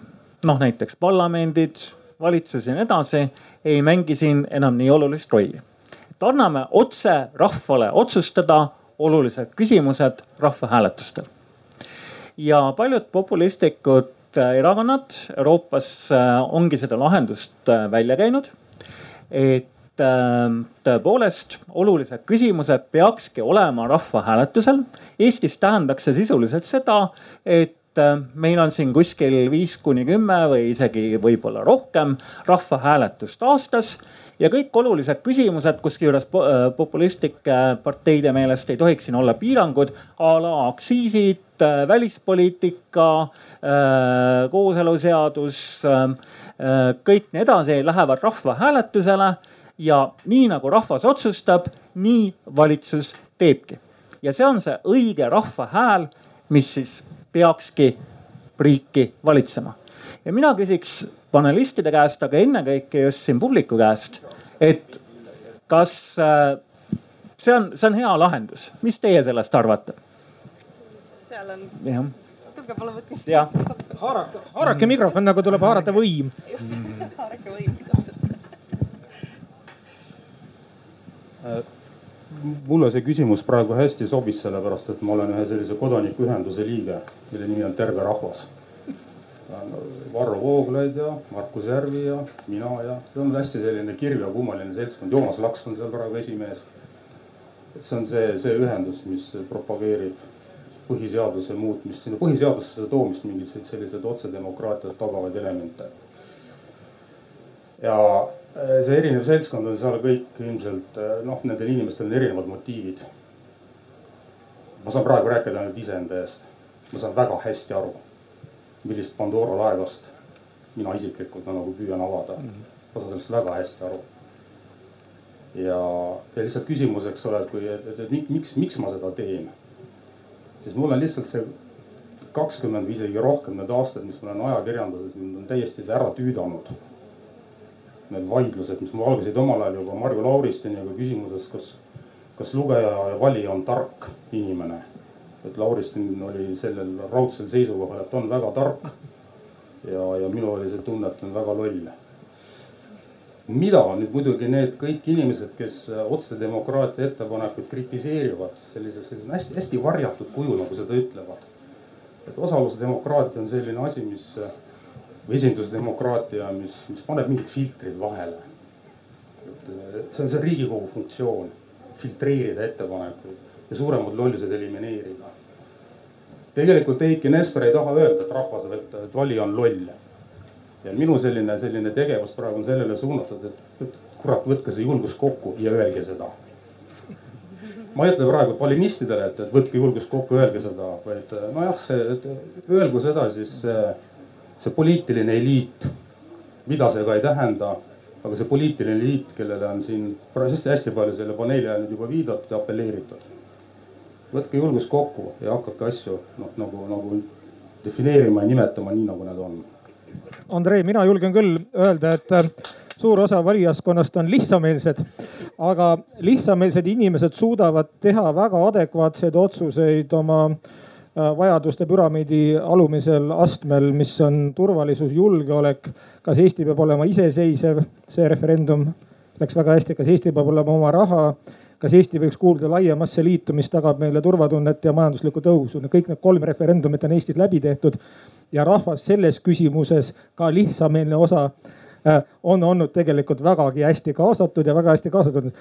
noh näiteks parlamendid, valitsus ja nii edasi, ei mängi siin enam nii olulist rolli et anname otse rahvale otsustada olulised küsimused rahvahääletustel. ja paljud populistlikud äh, erakonnad Euroopas äh, ongi seda lahendust äh, välja käinud. et tõepoolest olulised küsimused peakski olema rahvahääletusel. Eestis tähendaks see sisuliselt seda, et meil on siin kuskil viis kuni kümme või isegi võib-olla rohkem rahvahääletust aastas ja kõik olulised küsimused, kusjuures äh, populistlike parteide meelest ei tohiks siin olla piirangud a la aktsiisid, äh, välispoliitika, äh, kooseluseadus, kõik nii edasi lähevad rahvahääletusele ja nii nagu rahvas otsustab, nii valitsus teebki. ja see on see õige rahva hääl, mis siis peakski riiki valitsema. ja mina küsiks panelistide käest, aga ennekõike just siin publiku käest et kas äh, see on, see on hea lahendus, mis teie sellest arvate? seal on. jah. tulge palun võtke. jah. haarake, haarake mikrofon nagu tuleb haarata võim. just, haarake võim täpselt äh, mulle see küsimus praegu hästi sobis, sellepärast et ma olen ühe sellise kodanikuühenduse liige, mille nimi on Terve Rahvas Varro Vooglaid ja Markus Järvi ja mina ja see on hästi selline kirju ja kummaline seltskond. Joonas Laks on seal praegu esimees. et see on see, see ühendus, mis propageerib põhiseaduse muutmist, sinna põhiseadusesse toomist mingeid selliseid otsedemokraatiat tagavaid elemente. ja eh, see erinev seltskond on seal kõik ilmselt eh, noh, nendel inimestel on erinevad motiivid. ma saan praegu rääkida ainult iseenda eest. ma saan väga hästi aru millist Pandora laevast mina isiklikult no, nagu püüan avada mm. -hmm. ma saan sellest väga hästi aru. ja, ja lihtsalt küsimus, eks ole, et kui, et, et miks, miks ma seda teen. siis mul on lihtsalt see kakskümmend või isegi rohkem need aastad, mis ma olen ajakirjanduses, mind on täiesti see ära tüüdanud. Need vaidlused, mis mul algasid omal ajal juba Marju Lauristiniga küsimuses, kas, kas lugeja ja valija on tark inimene et Lauristin oli sellel raudsel seisukohal, et on väga tark. ja, ja minul oli see tunne, et on väga loll. mida nüüd muidugi need kõik inimesed, kes otsedemokraatia ettepanekuid kritiseerivad sellises, sellises hästi-hästi varjatud kujul, nagu seda ütlevad. et osalusdemokraatia on selline asi, mis või esindusdemokraatia, mis, mis paneb mingid filtrid vahele. et see on see riigikogu funktsioon, filtreerida ettepanekuid ja suuremad lollused elimineerida. tegelikult Eiki Nestor ei taha öelda, et rahvas, et valija on loll. ja minu selline, selline tegevus praegu on sellele suunatud, et, et kurat, võtke see julgus kokku ja öelge seda ma ei ütle praegu valimistidele, et, et võtke julgust kokku, öelge seda, vaid nojah, see, öelgu seda siis see, see poliitiline eliit, mida see ka ei tähenda. aga see poliitiline eliit, kellele on siin hästi palju selle paneeli ajal nüüd juba viidatud ja apelleeritud. Võtke julgus kokku ja hakake asju noh, nagu, nagu defineerima ja nimetama nii, nagu nad on. Andrei, mina julgen küll öelda, et suur osa valijaskonnast on lihtsameelsed, aga lihtsameelsed inimesed suudavad teha väga adekvaatseid otsuseid oma äh, vajaduste püramiidi alumisel astmel, mis on turvalisus, julgeolek. kas Eesti peab olema iseseisev, see referendum läks väga hästi, kas Eesti peab olema oma raha kas Eesti võiks kuuluda laiemasse liitu, mis tagab meile turvatunnet ja majanduslikku tõusu. kõik need kolm referendumit on Eestis läbi tehtud ja rahvas selles küsimuses, ka lihtsameelne osa Äh, on olnud tegelikult vägagi hästi kaasatud ja väga hästi kaasatud.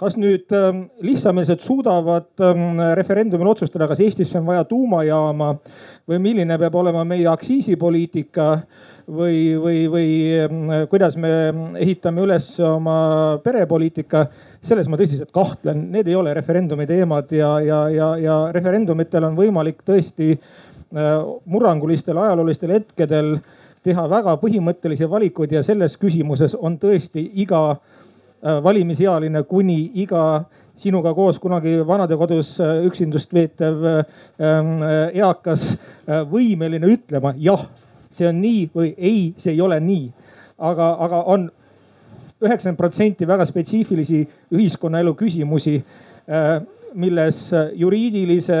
kas nüüd ähm, lihtsameelsed suudavad ähm, referendumil otsustada, kas Eestisse on vaja tuumajaama või milline peab olema meie aktsiisipoliitika või, või, või ähm, kuidas me ehitame üles oma perepoliitika selles ma tõsiselt kahtlen, need ei ole referendumi teemad ja, ja, ja, ja referendumitel on võimalik tõesti äh, murrangulistel ajaloolistel hetkedel teha väga põhimõttelisi valikuid ja selles küsimuses on tõesti iga äh, valimisealine kuni iga sinuga koos kunagi vanadekodus äh, üksindust veetev ähm, äh, eakas võimeline ütlema jah, see on nii või ei, see ei ole nii. aga, aga on üheksakümmend protsenti väga spetsiifilisi ühiskonnaelu küsimusi, milles juriidilise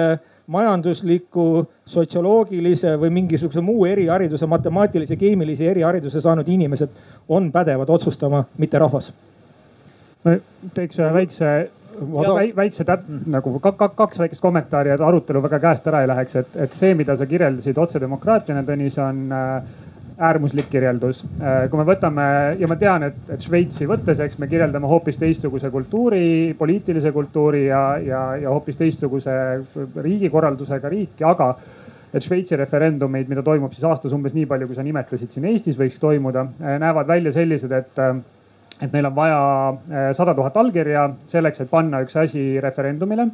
majandusliku, sotsioloogilise või mingisuguse muu erihariduse, matemaatilise, keemilise erihariduse saanud inimesed on pädevad otsustama, mitte rahvas. ma teeks ühe väikse ja väikse täp-, nagu kaks väikest kommentaari, et arutelu väga käest ära ei läheks, et, et see, mida sa kirjeldasid otsedemokraatiana, Tõnis, on äh, äärmuslik kirjeldus. Äh, kui me võtame ja ma tean, et, et Šveitsi võttes, eks me kirjeldame hoopis teistsuguse kultuuri, poliitilise kultuuri ja, ja, ja hoopis teistsuguse riigikorraldusega riiki, aga et Šveitsi referendumid, mida toimub siis aastas umbes nii palju, kui sa nimetasid siin Eestis võiks toimuda, äh, näevad välja sellised, et äh, et neil on vaja sada tuhat allkirja selleks, et panna üks asi referendumile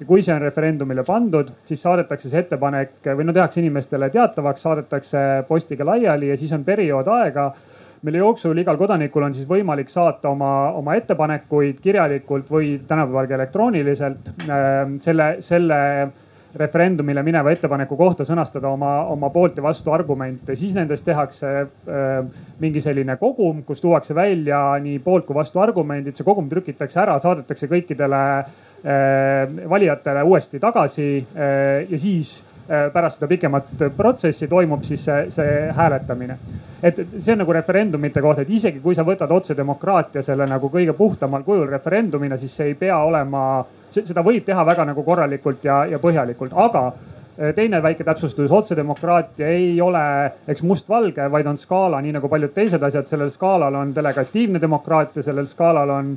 ja kui see on referendumile pandud, siis saadetakse see ettepanek või no tehakse inimestele teatavaks, saadetakse postiga laiali ja siis on periood aega mille jooksul igal kodanikul on siis võimalik saata oma, oma ettepanekuid kirjalikult või tänapäeval ka elektrooniliselt ähm, selle, selle referendumile mineva ettepaneku kohta sõnastada oma, oma poolt ja vastu argumente, siis nendest tehakse äh, mingi selline kogum, kus tuuakse välja nii poolt kui vastu argumendid, see kogum trükitakse ära, saadetakse kõikidele äh, valijatele uuesti tagasi äh, ja siis äh, pärast seda pikemat protsessi toimub siis see, see hääletamine. et see on nagu referendumite kohta, et isegi kui sa võtad otsedemokraatia selle nagu kõige puhtamal kujul referendumina, siis see ei pea olema seda võib teha väga nagu korralikult ja, ja põhjalikult, aga teine väike täpsustus, otsedemokraatia ei ole eks mustvalge, vaid on skaala, nii nagu paljud teised asjad. sellel skaalal on delegatiivne demokraatia, sellel skaalal on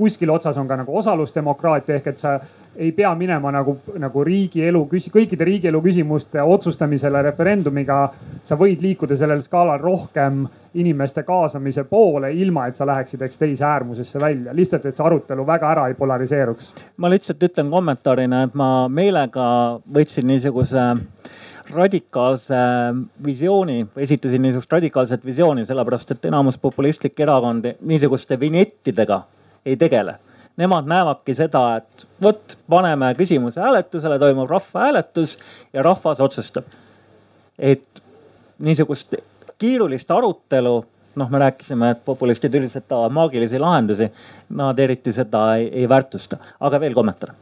kuskil otsas on ka nagu osalusdemokraatia ehk et sa ei pea minema nagu, nagu riigielu, kõikide riigielu küsimuste otsustamisele referendumiga. sa võid liikuda sellel skaalal rohkem inimeste kaasamise poole, ilma et sa läheksid, eks teise äärmusesse välja, lihtsalt, et see arutelu väga ära ei polariseeruks. ma lihtsalt ütlen kommentaarina, et ma meelega võtsin niisuguse radikaalse visiooni, esitasin niisugust radikaalset visiooni, sellepärast et enamus populistlikke erakondi niisuguste vinjettidega ei tegele. Nemad näevadki seda, et vot paneme küsimuse hääletusele, toimub rahvahääletus ja rahvas otsustab. et niisugust kiirulist arutelu, noh, me rääkisime, et populistid üldiselt tahavad maagilisi lahendusi. Nad eriti seda ei, ei väärtusta, aga veel kommentaar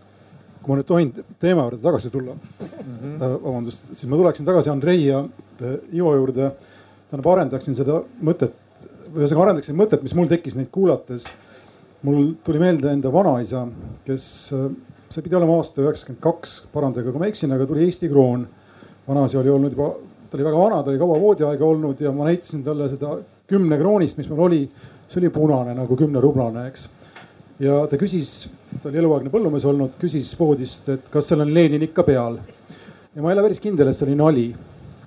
kui ma nüüd tohin teema juurde tagasi tulla mm, -hmm. vabandust, siis ma tuleksin tagasi Andrei ja äh, Ivo juurde. tähendab, arendaksin seda mõtet, ühesõnaga arendaksin mõtet, mis mul tekkis neid kuulates. Mul tuli meelde enda vanaisa, kes, äh, see pidi olema aasta üheksakümmend kaks, parandage, kui ma eksin, aga tuli Eesti kroon vanaisa oli olnud juba, ta oli väga vana, ta oli kaua voodiaega olnud ja ma näitasin talle seda kümne kroonist, mis mul oli. see oli punane nagu kümnerublane, eks. ja ta küsis, ta oli eluaegne põllumees olnud, küsis voodist, et kas seal on Lenin ikka peal. ja ma ei ole päris kindel, et see oli nali.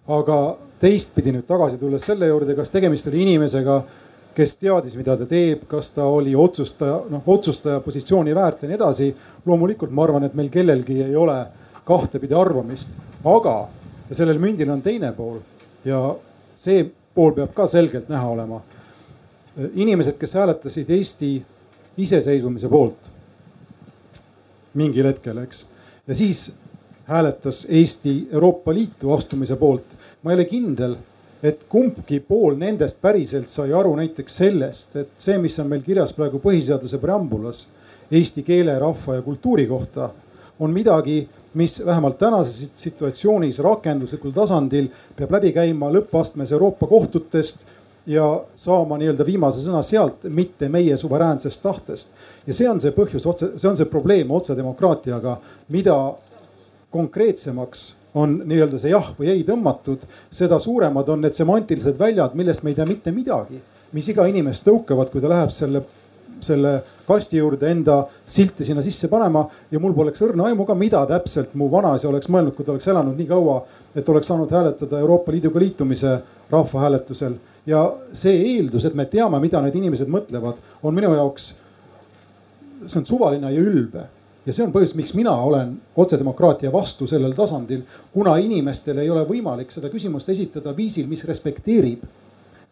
aga teistpidi nüüd tagasi tulles selle juurde, kas tegemist oli inimesega kes teadis, mida ta teeb, kas ta oli otsustaja, noh otsustaja positsiooni väärt ja nii edasi. loomulikult ma arvan, et meil kellelgi ei ole kahtepidi arvamist, aga sellel mündil on teine pool ja see pool peab ka selgelt näha olema. inimesed, kes hääletasid Eesti iseseisvumise poolt mingil hetkel, eks, ja siis hääletas Eesti Euroopa Liitu astumise poolt. ma ei ole kindel et kumbki pool nendest päriselt sai aru näiteks sellest, et see, mis on meil kirjas praegu põhiseaduse preambulas eesti keele, rahva ja kultuuri kohta, on midagi, mis vähemalt tänases situatsioonis rakenduslikul tasandil peab läbi käima lõppastmes Euroopa kohtutest ja saama nii-öelda viimase sõna sealt, mitte meie suveräänsest tahtest. ja see on see põhjus, otse, see on see probleem otsedemokraatiaga, mida konkreetsemaks on nii-öelda see jah või ei tõmmatud, seda suuremad on need semantilised väljad, millest me ei tea mitte midagi. mis iga inimest tõukavad, kui ta läheb selle, selle kasti juurde enda silti sinna sisse panema ja mul poleks õrna aimu ka, mida täpselt mu vanaisa oleks mõelnud, kui ta oleks elanud nii kaua, et oleks saanud hääletada Euroopa Liiduga liitumise rahvahääletusel. ja see eeldus, et me teame, mida need inimesed mõtlevad, on minu jaoks, see on suvaline ja ülbe ja see on põhjus, miks mina olen otsedemokraatia vastu sellel tasandil, kuna inimestel ei ole võimalik seda küsimust esitada viisil, mis respekteerib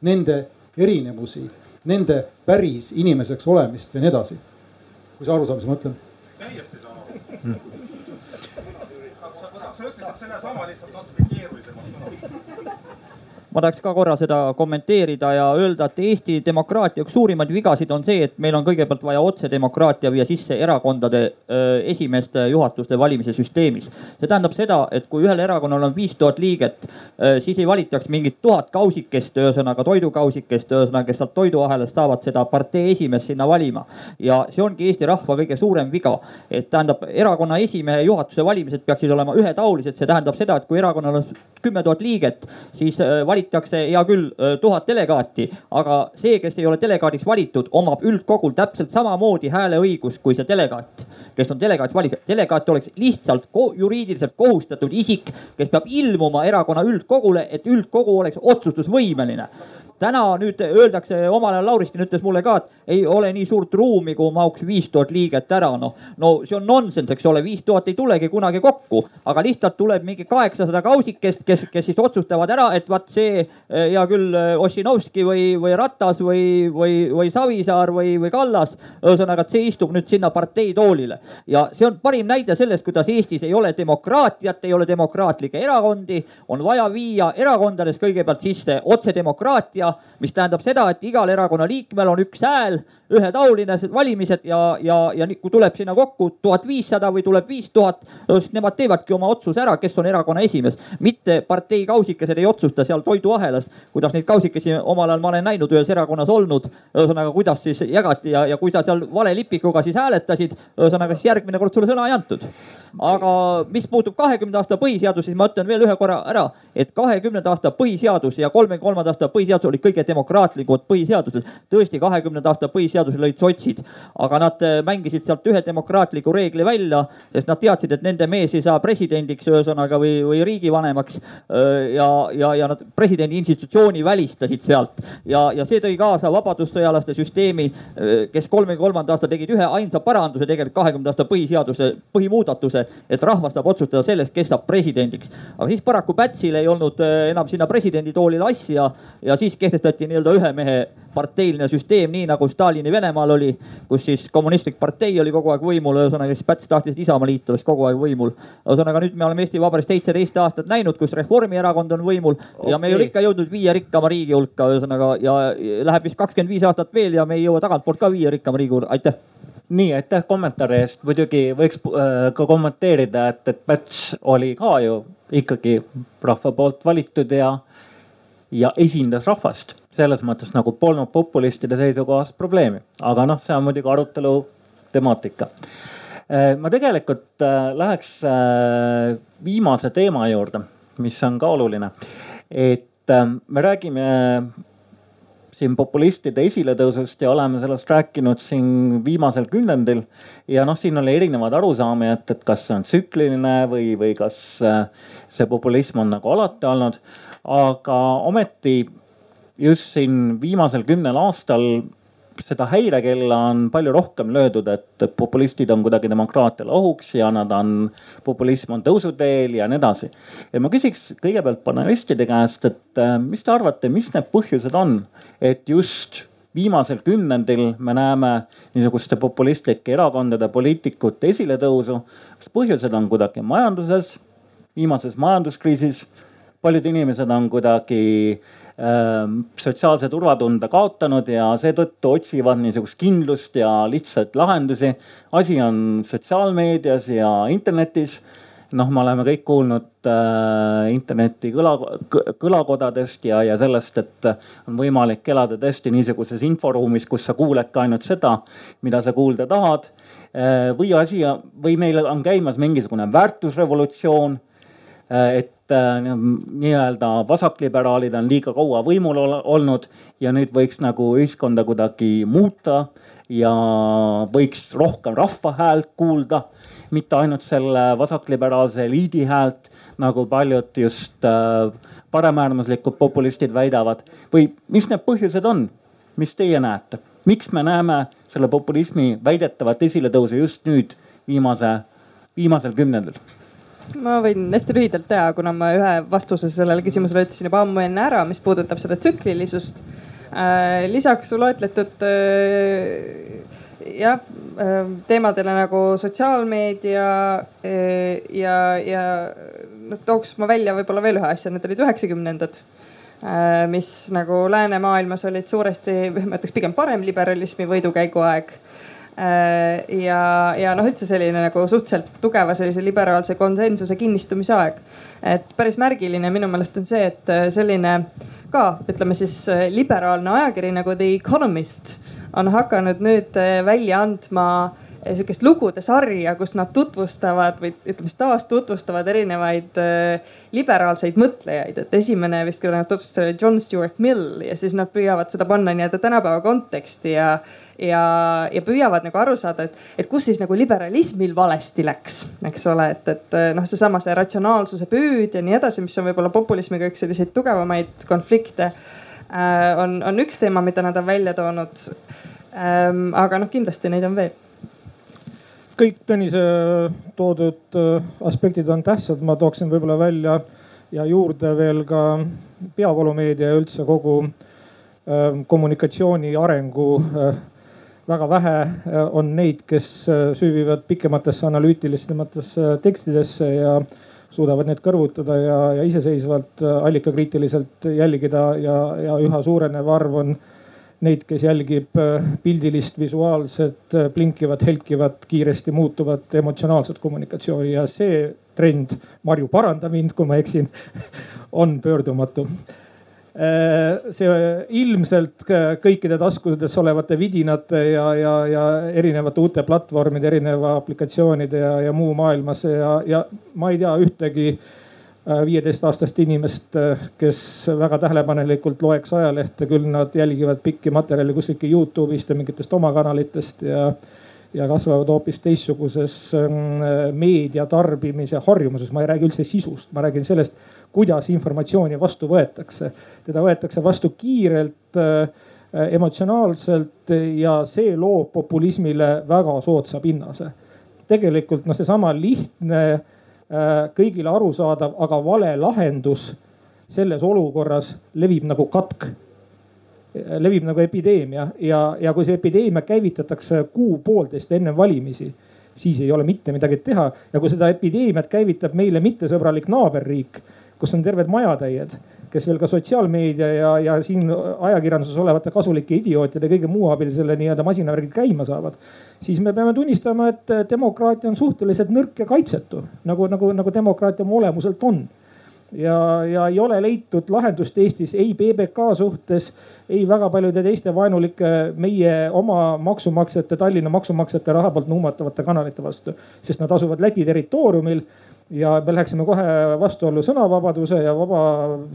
nende erinevusi, nende päris inimeseks olemist ja nii edasi. kui sa aru saad, mis ma mõtlen? täiesti saan aru hmm.. sa ütlesid sellesama lihtsalt natuke ma tahaks ka korra seda kommenteerida ja öelda, et Eesti demokraatia üks suurimaid vigasid on see, et meil on kõigepealt vaja otsedemokraatia viia sisse erakondade esimeeste juhatuste valimise süsteemis. see tähendab seda, et kui ühel erakonnal on viis tuhat liiget, siis ei valitaks mingit tuhat kausikest, ühesõnaga toidukausikest, ühesõnaga, kes sealt toiduahelast saavad seda partei esimeest sinna valima. ja see ongi Eesti rahva kõige suurem viga, et tähendab erakonna esimehe juhatuse valimised peaksid olema ühetaolised, see tähendab seda, et kui erakonnal on kümme tuhat liiget, siis valitakse valitakse hea küll tuhat delegaati, aga see, kes ei ole delegaadiks valitud, omab üldkogul täpselt samamoodi hääleõigust kui see delegaat, kes on delegaat valitud. delegaat oleks lihtsalt ko juriidiliselt kohustatud isik, kes peab ilmuma erakonna üldkogule, et üldkogu oleks otsustusvõimeline täna nüüd öeldakse, omal ajal Lauristin ütles mulle ka, et ei ole nii suurt ruumi, kuhu mahuks viis tuhat liiget ära, noh. no see on nonsense, eks ole, viis tuhat ei tulegi kunagi kokku, aga lihtsalt tuleb mingi kaheksasada kausikest, kes, kes siis otsustavad ära, et vaat see eh, hea küll eh, Ossinovski või, või Ratas või, või, või Savisaar või, või Kallas. ühesõnaga, et see istub nüüd sinna partei toolile ja see on parim näide sellest, kuidas Eestis ei ole demokraatiat, ei ole demokraatlikke erakondi, on vaja viia erakondades kõigepealt sisse otsedemokraatia mis tähendab seda, et igal erakonna liikmel on üks hääl ühetaoline valimised ja, ja, ja kui tuleb sinna kokku tuhat viissada või tuleb viis tuhat, siis nemad teevadki oma otsuse ära, kes on erakonna esimees. mitte partei kausikesed ei otsusta seal toiduahelas, kuidas neid kausikesi omal ajal ma olen näinud ühes erakonnas olnud. ühesõnaga, kuidas siis jagati ja, ja kui sa seal valelipikuga siis hääletasid, ühesõnaga siis järgmine kord sulle sõna ei antud. aga mis puutub kahekümnenda aasta põhiseadus, siis ma ütlen veel ühe korra ära, et kahekümnenda aasta põhiseadus ja kolmekümne kolmanda aasta põhiseadus olid kõige demokraatlikumad põhiseadused. tõesti, kahekümnenda aasta põhiseadus põhiseaduse lõid sotsid, aga nad äh, mängisid sealt ühe demokraatliku reegli välja, sest nad teadsid, et nende mees ei saa presidendiks, ühesõnaga või, või riigivanemaks. Äh, ja, ja, ja nad presidendi institutsiooni välistasid sealt ja, ja see tõi kaasa vabadussõjalaste süsteemi, äh, kes kolmekümne kolmanda aasta tegid ühe ainsa paranduse tegelikult kahekümnenda aasta põhiseaduse põhimuudatuse, et rahvas saab otsustada sellest, kes saab presidendiks. aga siis paraku Pätsil ei olnud enam sinna presidenditoolile asja ja siis kehtestati nii-öelda ühe mehe parteiline süsteem, nii nagu Stalini Venemaal oli, kus siis kommunistlik partei oli kogu aeg võimul, ühesõnaga siis Päts tahtis, et Isamaaliit oleks kogu aeg võimul. ühesõnaga nüüd me oleme Eesti Vabariigis seitseteist aastat näinud, kus Reformierakond on võimul okay. ja me ei ole ikka jõudnud viie rikkama riigi hulka, ühesõnaga ja läheb vist kakskümmend viis aastat veel ja me ei jõua tagantpoolt ka viie rikkama riigi hulka, aitäh nii, aitäh kommentaari eest, muidugi võiks äh, ka kommenteerida, et, et Päts oli ka ju ikkagi rahva poolt valitud ja, ja esindas rahvast selles mõttes nagu polnud populistide seisukohast probleemi, aga noh, see on muidugi arutelu temaatika. Äh, ma tegelikult äh, läheks äh, viimase teema juurde, mis on ka oluline. et me räägime siin populistide esiletõusust ja oleme sellest rääkinud siin viimasel kümnendil. ja noh, siin oli erinevaid arusaami, et, et kas see on tsükliline või, või kas see populism on nagu alati olnud. Aga ometi just siin viimasel kümnel aastal seda häirekella on palju rohkem löödud, et populistid on kuidagi demokraatiale ohuks ja nad on, populism on tõusuteel ja nii edasi. ja ma küsiks kõigepealt panelistide käest, et äh, mis te arvate, mis need põhjused on, et just viimasel kümnendil me näeme niisuguste populistlike erakondade poliitikute esiletõusu. kas põhjused on kuidagi majanduses, viimases majanduskriisis? Paljud inimesed on kuidagi Ähm, sotsiaalse turvatunde kaotanud ja seetõttu otsivad niisugust kindlust ja lihtsaid lahendusi. asi on sotsiaalmeedias ja internetis. noh, me oleme kõik kuulnud äh, interneti kõla, kõlakodadest ja, ja sellest, et on võimalik elada tõesti niisuguses inforuumis, kus sa kuuledki ainult seda, mida sa kuulda tahad äh,. või asi või meil on käimas mingisugune väärtusrevolutsioon äh, et Äh, nii-öelda vasakliberaalid on liiga kaua võimul olnud ja nüüd võiks nagu ühiskonda kuidagi muuta ja võiks rohkem rahva häält kuulda, mitte ainult selle vasakliberaalse eliidi häält, nagu paljud just äh, paremäärmuslikud populistid väidavad. või mis need põhjused on, mis teie näete, miks me näeme selle populismi väidetavat esiletõusu just nüüd viimase, viimasel kümnendil? Ma võin hästi lühidalt teha, kuna ma ühe vastuse sellele küsimusele ütlesin juba ammu enne ära, mis puudutab seda tsüklilisust. Äh, lisaks loetletud äh, jah äh, teemadele nagu sotsiaalmeedia ja, ja noh tooks ma välja võib-olla veel ühe asja, need olid üheksakümnendad mis nagu läänemaailmas olid suuresti, ma ütleks pigem paremliberalismi võidukäigu aeg ja, ja noh, üldse selline nagu suhteliselt tugeva sellise liberaalse konsensuse kinnistumise aeg. et päris märgiline minu meelest on see, et äh, selline ka ütleme siis äh, liberaalne ajakiri nagu The Economist on hakanud nüüd välja andma sihukest lugude sarja, kus nad tutvustavad või ütleme siis taastutvustavad erinevaid liberaalseid mõtlejaid. et esimene vist, keda nad tutvustasid, oli John Stuart Mill ja siis nad püüavad seda panna nii-öelda tänapäeva konteksti ja ja, ja püüavad nagu aru saada, et, et kus siis nagu liberalismil valesti läks, eks ole, et, et noh, seesama see ratsionaalsuse püüd ja nii edasi, mis on võib-olla populismiga üks selliseid tugevamaid konflikte äh,. on, on üks teema, mida nad on välja toonud ähm,. aga noh, kindlasti neid on veel kõik Tõnise toodud äh, aspektid on tähtsad, ma tooksin võib-olla välja ja juurde veel ka peavoolumeedia ja üldse kogu äh, kommunikatsiooni arengu äh, väga vähe äh, on neid, kes süüvivad pikematesse analüütilisematesse tekstidesse ja suudavad need kõrvutada ja, ja iseseisvalt allikakriitiliselt jälgida ja, ja üha suurenev arv on neid, kes jälgib pildilist, visuaalset, blinkivat, helkivat, kiiresti muutuvat emotsionaalset kommunikatsiooni ja see trend, Marju paranda mind, kui ma eksin on pöördumatu. Äh, see ilmselt kõikide taskudes olevate vidinate ja, ja, ja erinevate uute platvormide, erineva aplikatsioonide ja, ja muu maailmas ja, ja ma ei tea ühtegi äh, viieteistaastast inimest, kes väga tähelepanelikult loeks ajalehte, küll nad jälgivad pikki materjale kuskilt Youtube'ist ja mingitest oma kanalitest ja ja kasvavad hoopis teistsuguses ähm, meedia tarbimise harjumuses. ma ei räägi üldse sisust, ma räägin sellest, kuidas informatsiooni vastu võetakse. teda võetakse vastu kiirelt, äh, emotsionaalselt ja see loob populismile väga soodsa pinnase. tegelikult noh, seesama lihtne, kõigile arusaadav, aga vale lahendus selles olukorras levib nagu katk levib nagu epideemia ja, ja kui see epideemia käivitatakse kuu-poolteist enne valimisi, siis ei ole mitte midagi teha. ja kui seda epideemiat käivitab meile mittesõbralik naaberriik, kus on terved majatäied, kes veel ka sotsiaalmeedia ja, ja siin ajakirjanduses olevate kasulike idiootide kõige muu abil selle nii-öelda masinavärgi käima saavad. siis me peame tunnistama, et demokraatia on suhteliselt nõrk ja kaitsetu nagu, nagu, nagu demokraatia oma olemuselt on ja, ja ei ole leitud lahendust Eestis ei PBK suhtes, ei väga paljude teiste vaenulike meie oma maksumaksjate, Tallinna maksumaksjate raha poolt nuumatavate kanalite vastu. sest nad asuvad Läti territooriumil ja me läheksime kohe vastuollu sõnavabaduse ja vaba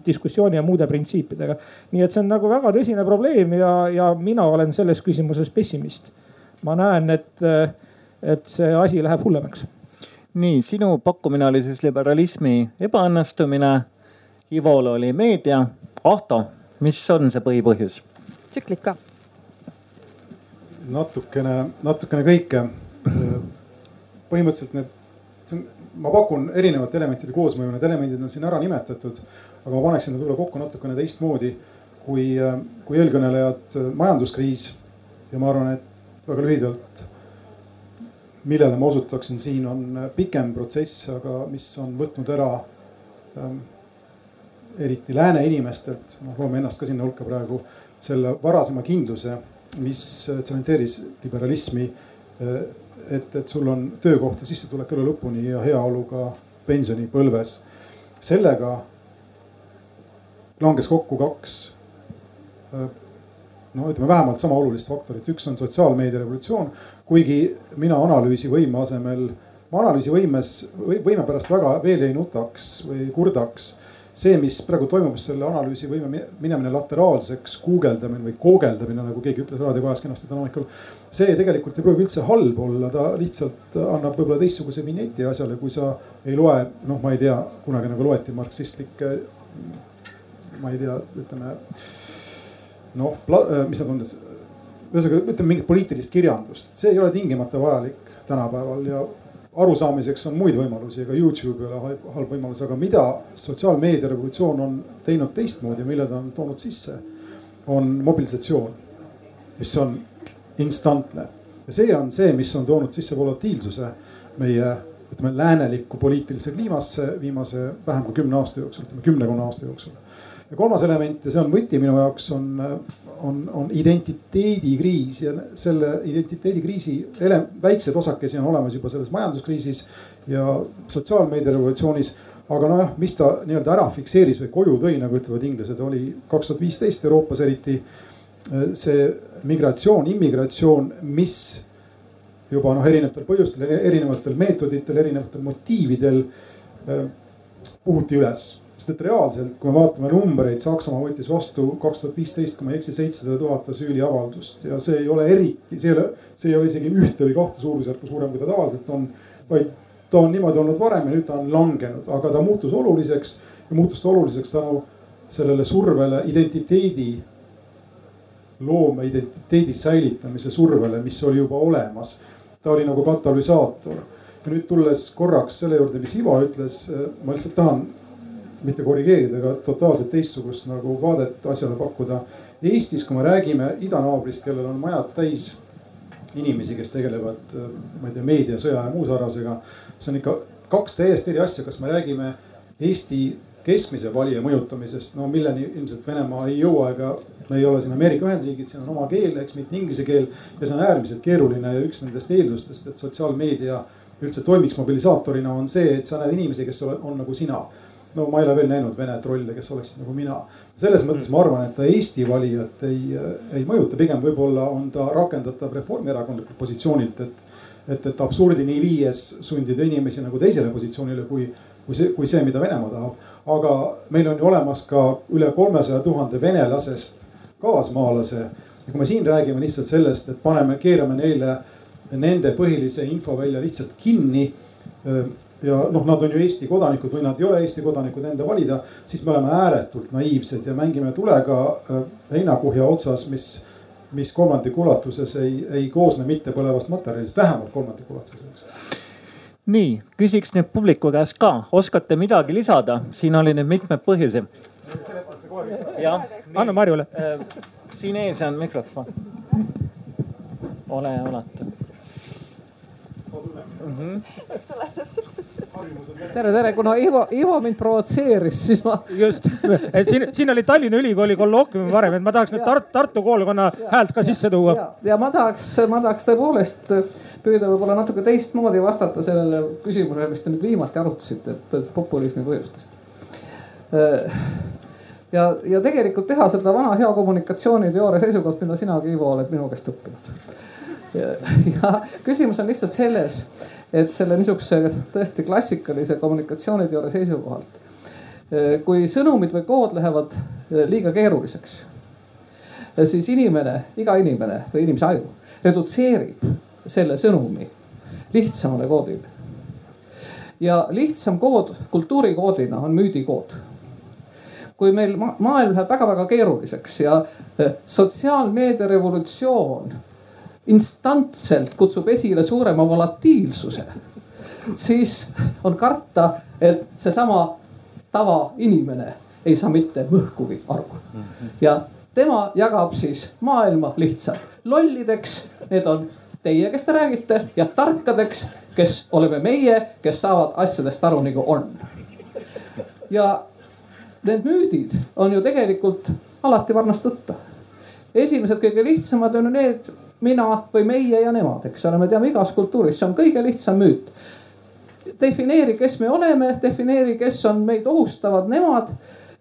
diskussiooni ja muude printsiipidega. nii et see on nagu väga tõsine probleem ja, ja mina olen selles küsimuses pessimist. ma näen, et, et see asi läheb hullemaks. nii, sinu pakkumine oli siis liberalismi ebaõnnestumine. Ivol oli meedia. Ahto, mis on see põhipõhjus? tsüklid ka natukene, natukene kõike. põhimõtteliselt need, see on, ma pakun erinevate elementide koosmõju, need elemendid on siin ära nimetatud, aga ma paneksin nad võib-olla kokku natukene teistmoodi kui, kui eelkõnelejad. majanduskriis ja ma arvan, et väga lühidalt, millele ma osutaksin siin on pikem protsess, aga mis on võtnud ära ähm, eriti lääne inimestelt, noh loome ennast ka sinna hulka praegu, selle varasema kindluse mis tsementeeris liberalismi. Et, et sul on töökoht ja sissetulek elu lõpuni ja heaolu ka pensionipõlves. sellega langes kokku kaks no ütleme vähemalt sama olulist faktorit, üks on sotsiaalmeedia revolutsioon, kuigi mina analüüsivõime asemel, ma analüüsivõimes, võime pärast väga veel ei nutaks või kurdaks see, mis praegu toimub, selle analüüsivõime minemine lateraalseks, guugeldamine või koogeldamine, nagu keegi ütles raadiokojas kenasti täna hommikul. see tegelikult ei pruugi üldse halb olla, ta lihtsalt annab võib-olla teistsuguse vinjeti asjale, kui sa ei loe, noh, ma ei tea, kunagi nagu loeti marksistlikke, ma ei tea, ütleme noh, mis nad on, ühesõnaga ütleme mingit poliitilist kirjandust, see ei ole tingimata vajalik tänapäeval ja arusaamiseks on muid võimalusi, ega Youtube ei ole halb võimalus, aga mida sotsiaalmeedia revolutsioon on teinud teistmoodi, mille ta on toonud sisse, on mobilisatsioon, mis on instantne. ja see on see, mis on toonud sisse volatiilsuse meie ütleme läänelikku poliitilisse kliimasse viimase vähem kui kümne aasta jooksul, ütleme kümnekonna aasta jooksul. ja kolmas element ja see on võti minu jaoks on on, on identiteedikriis ja selle identiteedikriisi ele-, väikseid osakesi on olemas juba selles majanduskriisis ja sotsiaalmeedia revolutsioonis. aga nojah, mis ta nii-öelda ära fikseeris või koju tõi, nagu ütlevad inglased, oli kaks tuhat viisteist Euroopas eriti äh, see migratsioon, immigratsioon, mis juba noh, erinevatel põhjustel, erinevatel meetoditel, erinevatel motiividel äh, puhuti üles sest et reaalselt, kui me vaatame numbreid, Saksamaa võttis vastu kaks tuhat viisteist, kui ma ei eksi, seitsesada tuhat asüüliavaldust ja see ei ole eriti, see ei ole, see ei ole isegi ühte või kahte suurusjärku suurem, kui ta tavaliselt on. vaid ta on niimoodi olnud varem ja nüüd ta on langenud, aga ta muutus oluliseks ja muutus ta oluliseks tänu sellele survele identiteedi, loome identiteedi säilitamise survele, mis oli juba olemas. ta oli nagu katalüsaator ja nüüd tulles korraks selle juurde, mis Ivo ütles, ma lihtsalt tahan mitte korrigeerida, aga totaalselt teistsugust nagu vaadet asjale pakkuda. Eestis, kui me räägime idanaabrist, kellel on majad täis inimesi, kes tegelevad, ma ei tea, meedia, sõja ja muu sarnasega. see on ikka kaks täiesti eri asja, kas me räägime Eesti keskmise valija mõjutamisest, no milleni ilmselt Venemaa ei jõua, ega me ei ole siin Ameerika Ühendriigid, siin on oma keel, eks mitte inglise keel. ja see on äärmiselt keeruline ja üks nendest eeldustest, et sotsiaalmeedia üldse toimiks mobilisaatorina, on see, et sa näed inimesi, kes on, on nagu sina no ma ei ole veel näinud vene trolle, kes oleksid nagu mina. selles mõttes ma arvan, et ta Eesti valijat ei, ei mõjuta, pigem võib-olla on ta rakendatav reformierakondlikult positsioonilt, et. et, et absurdini viies sundida inimesi nagu teisele positsioonile, kui, kui see, kui see, mida Venemaa tahab. aga meil on ju olemas ka üle kolmesaja tuhande venelasest kaasmaalase. ja kui me siin räägime lihtsalt sellest, et paneme, keerame neile nende põhilise info välja lihtsalt kinni ja noh, nad on ju Eesti kodanikud või nad ei ole Eesti kodanikud enda valida, siis me oleme ääretult naiivsed ja mängime tulega äh, heinakuhja otsas, mis, mis kolmandiku ulatuses ei, ei koosne mittepõlevast materjalist, vähemalt kolmandiku ulatuses nii, küsiks nüüd publiku käest ka, oskate midagi lisada, siin oli nüüd mitmeid põhjusi. jah, anna Marjule. Äh, siin ees on mikrofon. ole alati mm. -hmm. Tere, tere, kuna Ivo, Ivo mind provotseeris, siis ma. just, et siin, siin oli Tallinna Ülikooli kollooquium varem, et ma tahaks nüüd Tartu, Tartu koolkonna häält ka sisse tuua. ja ma tahaks, ma tahaks tõepoolest püüda võib-olla natuke teistmoodi vastata sellele küsimusele, mis te nüüd viimati arutasite, populismi põhjustest. Ja, ja tegelikult teha seda vana hea kommunikatsiooniteooria seisukohalt, mida sinagi, Ivo, oled minu käest õppinud ja küsimus on lihtsalt selles, et selle niisuguse tõesti klassikalise kommunikatsiooniteooria seisukohalt. kui sõnumid või kood lähevad liiga keeruliseks, siis inimene, iga inimene või inimese aju redutseerib selle sõnumi lihtsamale koodile. ja lihtsam kood kultuurikoodina on müüdikood kui meil ma maailm läheb väga-väga keeruliseks ja sotsiaalmeedia revolutsioon instantselt kutsub esile suurema volatiilsuse, siis on karta, et seesama tavainimene ei saa mitte mõhkugi aru. ja tema jagab siis maailma lihtsalt lollideks, need on teie, kes te räägite ja tarkadeks, kes oleme meie, kes saavad asjadest aru nagu on. ja need müüdid on ju tegelikult alati varnast võtta. esimesed kõige lihtsamad on ju need mina või meie ja nemad, eks ole, me teame igas kultuuris, see on kõige lihtsam müüt. defineeri, kes me oleme, defineeri, kes on meid ohustavad, nemad.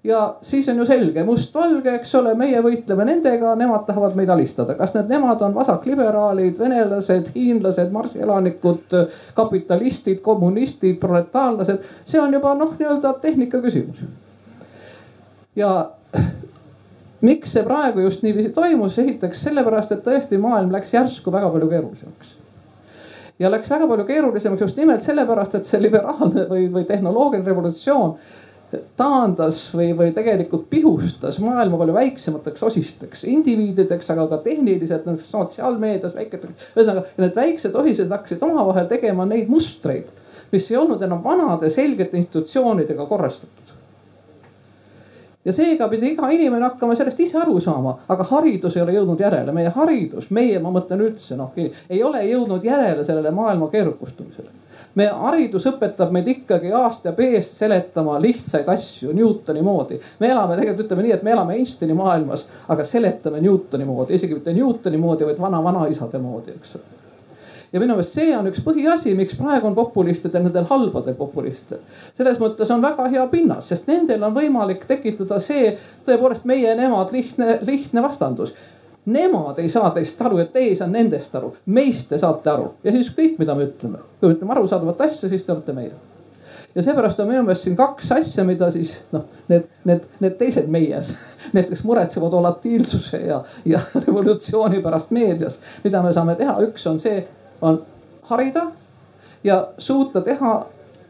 ja siis on ju selge, mustvalge, eks ole, meie võitleme nendega, nemad tahavad meid alistada. kas need nemad on vasakliberaalid, venelased, hiinlased, marsielanikud, kapitalistid, kommunistid, proletaarlased, see on juba noh, nii-öelda tehnika küsimus. ja miks see praegu just niiviisi toimus, esiteks sellepärast, et tõesti maailm läks järsku väga palju keerulisemaks. ja läks väga palju keerulisemaks just nimelt sellepärast, et see liberaalne või, või tehnoloogiline revolutsioon taandas või, või tegelikult pihustas maailma palju väiksemateks osisteks, indiviidideks, aga ka tehniliselt sotsiaalmeedias väiketeks. ühesõnaga need väiksed osised hakkasid omavahel tegema neid mustreid, mis ei olnud enam vanade selgete institutsioonidega korrastatud ja seega pidi iga inimene hakkama sellest ise aru saama, aga haridus ei ole jõudnud järele, meie haridus, meie, ma mõtlen üldse noh, ei ole jõudnud järele sellele maailma keerukustumisele. meie haridus õpetab meid ikkagi A-st ja B-st seletama lihtsaid asju Newtoni moodi. me elame tegelikult ütleme nii, et me elame Einsteini maailmas, aga seletame Newtoni moodi, isegi mitte Newtoni moodi, vaid vana-vanaisade moodi, eks ole ja minu meelest see on üks põhiasi, miks praegu on populistidel, nendel halbadel populistidel. selles mõttes on väga hea pinnas, sest nendel on võimalik tekitada see tõepoolest meie ja nemad lihtne, lihtne vastandus. Nemad ei saa teist aru ja teie ei saa nendest aru, meist te saate aru ja siis kõik, mida me ütleme. kui me ütleme arusaadavat asja, siis te olete meie ja seepärast on minu meelest siin kaks asja, mida siis noh, need, need, need teised meied, need, kes muretsevad volatiilsuse ja, ja revolutsiooni pärast meedias, mida me saame teha, üks on see on harida ja suuta teha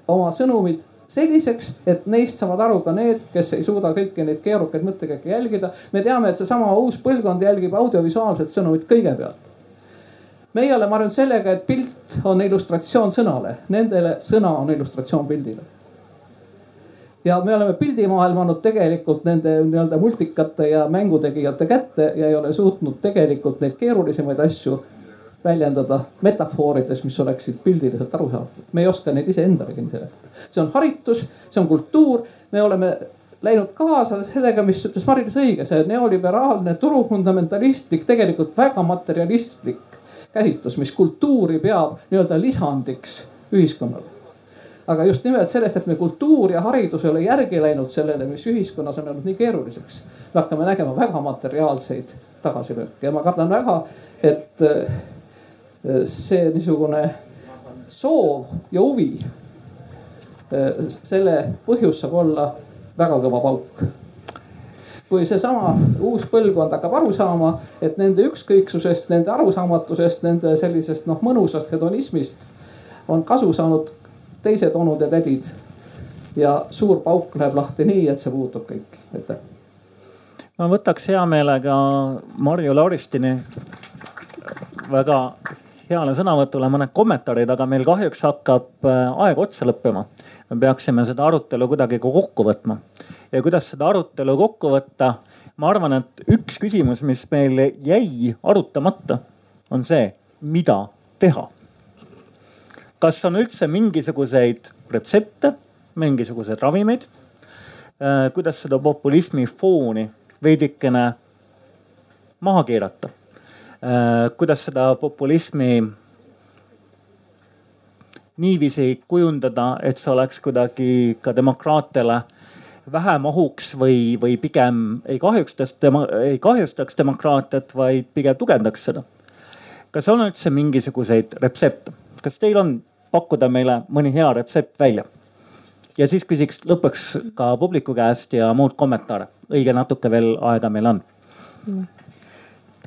oma sõnumid selliseks, et neist saavad aru ka need, kes ei suuda kõiki neid keerukaid mõttekäike jälgida. me teame, et seesama uus põlvkond jälgib audiovisuaalset sõnumit kõigepealt. meie oleme harjunud sellega, et pilt on illustratsioon sõnale, nendele sõna on illustratsioon pildile. ja me oleme pildimaailma andnud tegelikult nende nii-öelda multikate ja mängutegijate kätte ja ei ole suutnud tegelikult neid keerulisemaid asju väljendada metafoorides, mis oleksid pildiliselt arusaadavad. me ei oska neid iseendalegi seletada. see on haritus, see on kultuur, me oleme läinud kaasa sellega, mis ütles Mari-Liis õige, see neoliberaalne turufundamentalistlik, tegelikult väga materialistlik käsitlus, mis kultuuri peab nii-öelda lisandiks ühiskonnale. aga just nimelt sellest, et me kultuur ja haridus ei ole järgi läinud sellele, mis ühiskonnas on olnud nii keeruliseks. me hakkame nägema väga materiaalseid tagasilööke ja ma kardan väga, et see niisugune soov ja huvi, selle põhjus saab olla väga kõva pauk. kui seesama uus põlvkond hakkab aru saama, et nende ükskõiksusest, nende arusaamatusest, nende sellisest noh mõnusast hedonismist on kasu saanud teised onud ja tädid. ja suur pauk läheb lahti nii, et see puudub kõik, aitäh. ma võtaks hea meelega Marju Lauristini väga heale sõnavõtule mõned kommentaarid, aga meil kahjuks hakkab äh, aeg otsa lõppema. me peaksime seda arutelu kuidagi ka kokku võtma. ja kuidas seda arutelu kokku võtta? ma arvan, et üks küsimus, mis meil jäi arutamata, on see, mida teha. kas on üldse mingisuguseid retsepte, mingisuguseid ravimeid? Äh, kuidas seda populismi fooni veidikene maha keerata kuidas seda populismi niiviisi kujundada, et see oleks kuidagi ka demokraatiale vähem ohuks või, või pigem ei kahjustaks tema, ei kahjustaks demokraatiat, vaid pigem tugevdaks seda. kas on üldse mingisuguseid retsepte, kas teil on pakkuda meile mõni hea retsept välja? ja siis küsiks lõpuks ka publiku käest ja muud kommentaare, õige natuke veel aega meil on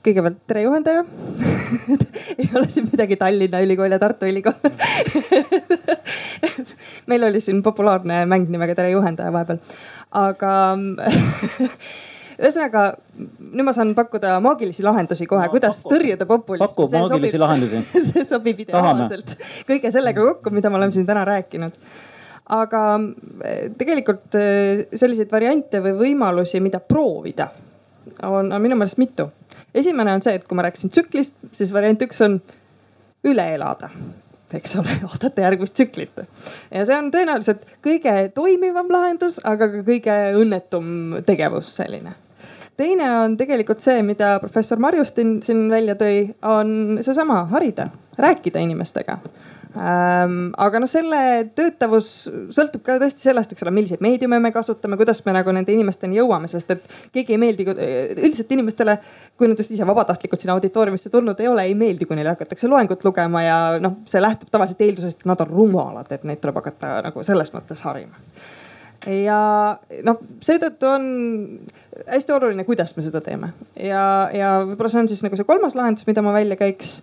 kõigepealt tere juhendaja. Ei ole siin midagi Tallinna Ülikool ja Tartu Ülikool meil oli siin populaarne mäng nimega Tere juhendaja vahepeal, aga ühesõnaga nüüd ma saan pakkuda maagilisi lahendusi kohe. No,, kuidas paku. tõrjuda populismi. paku maagilisi sobib, lahendusi. see sobib ideaalselt. Kõige sellega kokku, mida me oleme siin täna rääkinud. Aga eh, tegelikult eh, selliseid variante või võimalusi, mida proovida, on, on minu meelest mitu esimene on see, et kui ma rääkisin tsüklist, siis variant üks on üle elada eks ole, oodata järgmist tsüklit. ja see on tõenäoliselt kõige toimivam lahendus, aga ka kõige õnnetum tegevus selline. teine on tegelikult see, mida professor Marjustin siin välja tõi, on seesama harida, rääkida inimestega ähm,. aga noh, selle töötavus sõltub ka tõesti sellest, eks ole, milliseid meediume me kasutame, kuidas me nagu nende inimesteni jõuame, sest et keegi ei meeldi, üldiselt inimestele, kui nad just ise vabatahtlikult sinna auditooriumisse tulnud ei ole, ei meeldi, kui neile hakatakse loengut lugema ja noh, see lähtub tavaliselt eeldusest, et nad on rumalad, et neid tuleb hakata nagu selles mõttes harima ja noh, seetõttu on hästi oluline, kuidas me seda teeme ja, ja võib-olla see on siis nagu see kolmas lahendus, mida ma välja käiks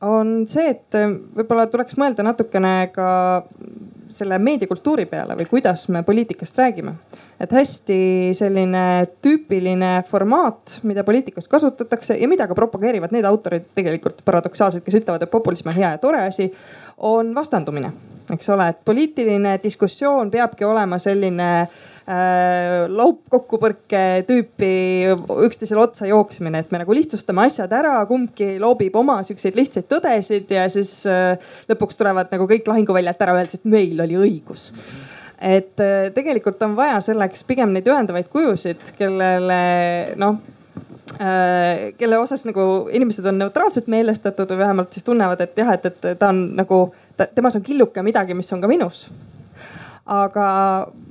on see, et äh, võib-olla tuleks mõelda natukene ka selle meediakultuuri peale või kuidas me poliitikast räägime. Et hästi selline tüüpiline formaat, mida poliitikas kasutatakse ja mida ka propageerivad need autorid tegelikult paradoksaalselt, kes ütlevad, et populism on hea ja tore asi, on vastandumine, eks ole, et poliitiline diskussioon peabki olema selline äh, laupkokkupõrke tüüpi üksteisele otsa jooksmine, et me nagu lihtsustame asjad ära, kumbki loobib oma siukseid lihtsaid tõdesid ja siis äh, lõpuks tulevad nagu kõik lahinguväljalt ära öeldes, et meil oli õigus et äh, tegelikult on vaja selleks pigem neid ühendavaid kujusid, kellele noh Äh, kelle osas nagu inimesed on neutraalselt meelestatud või vähemalt siis tunnevad, et jah, et, et ta on nagu, temas on killuke midagi, mis on ka minus. Aga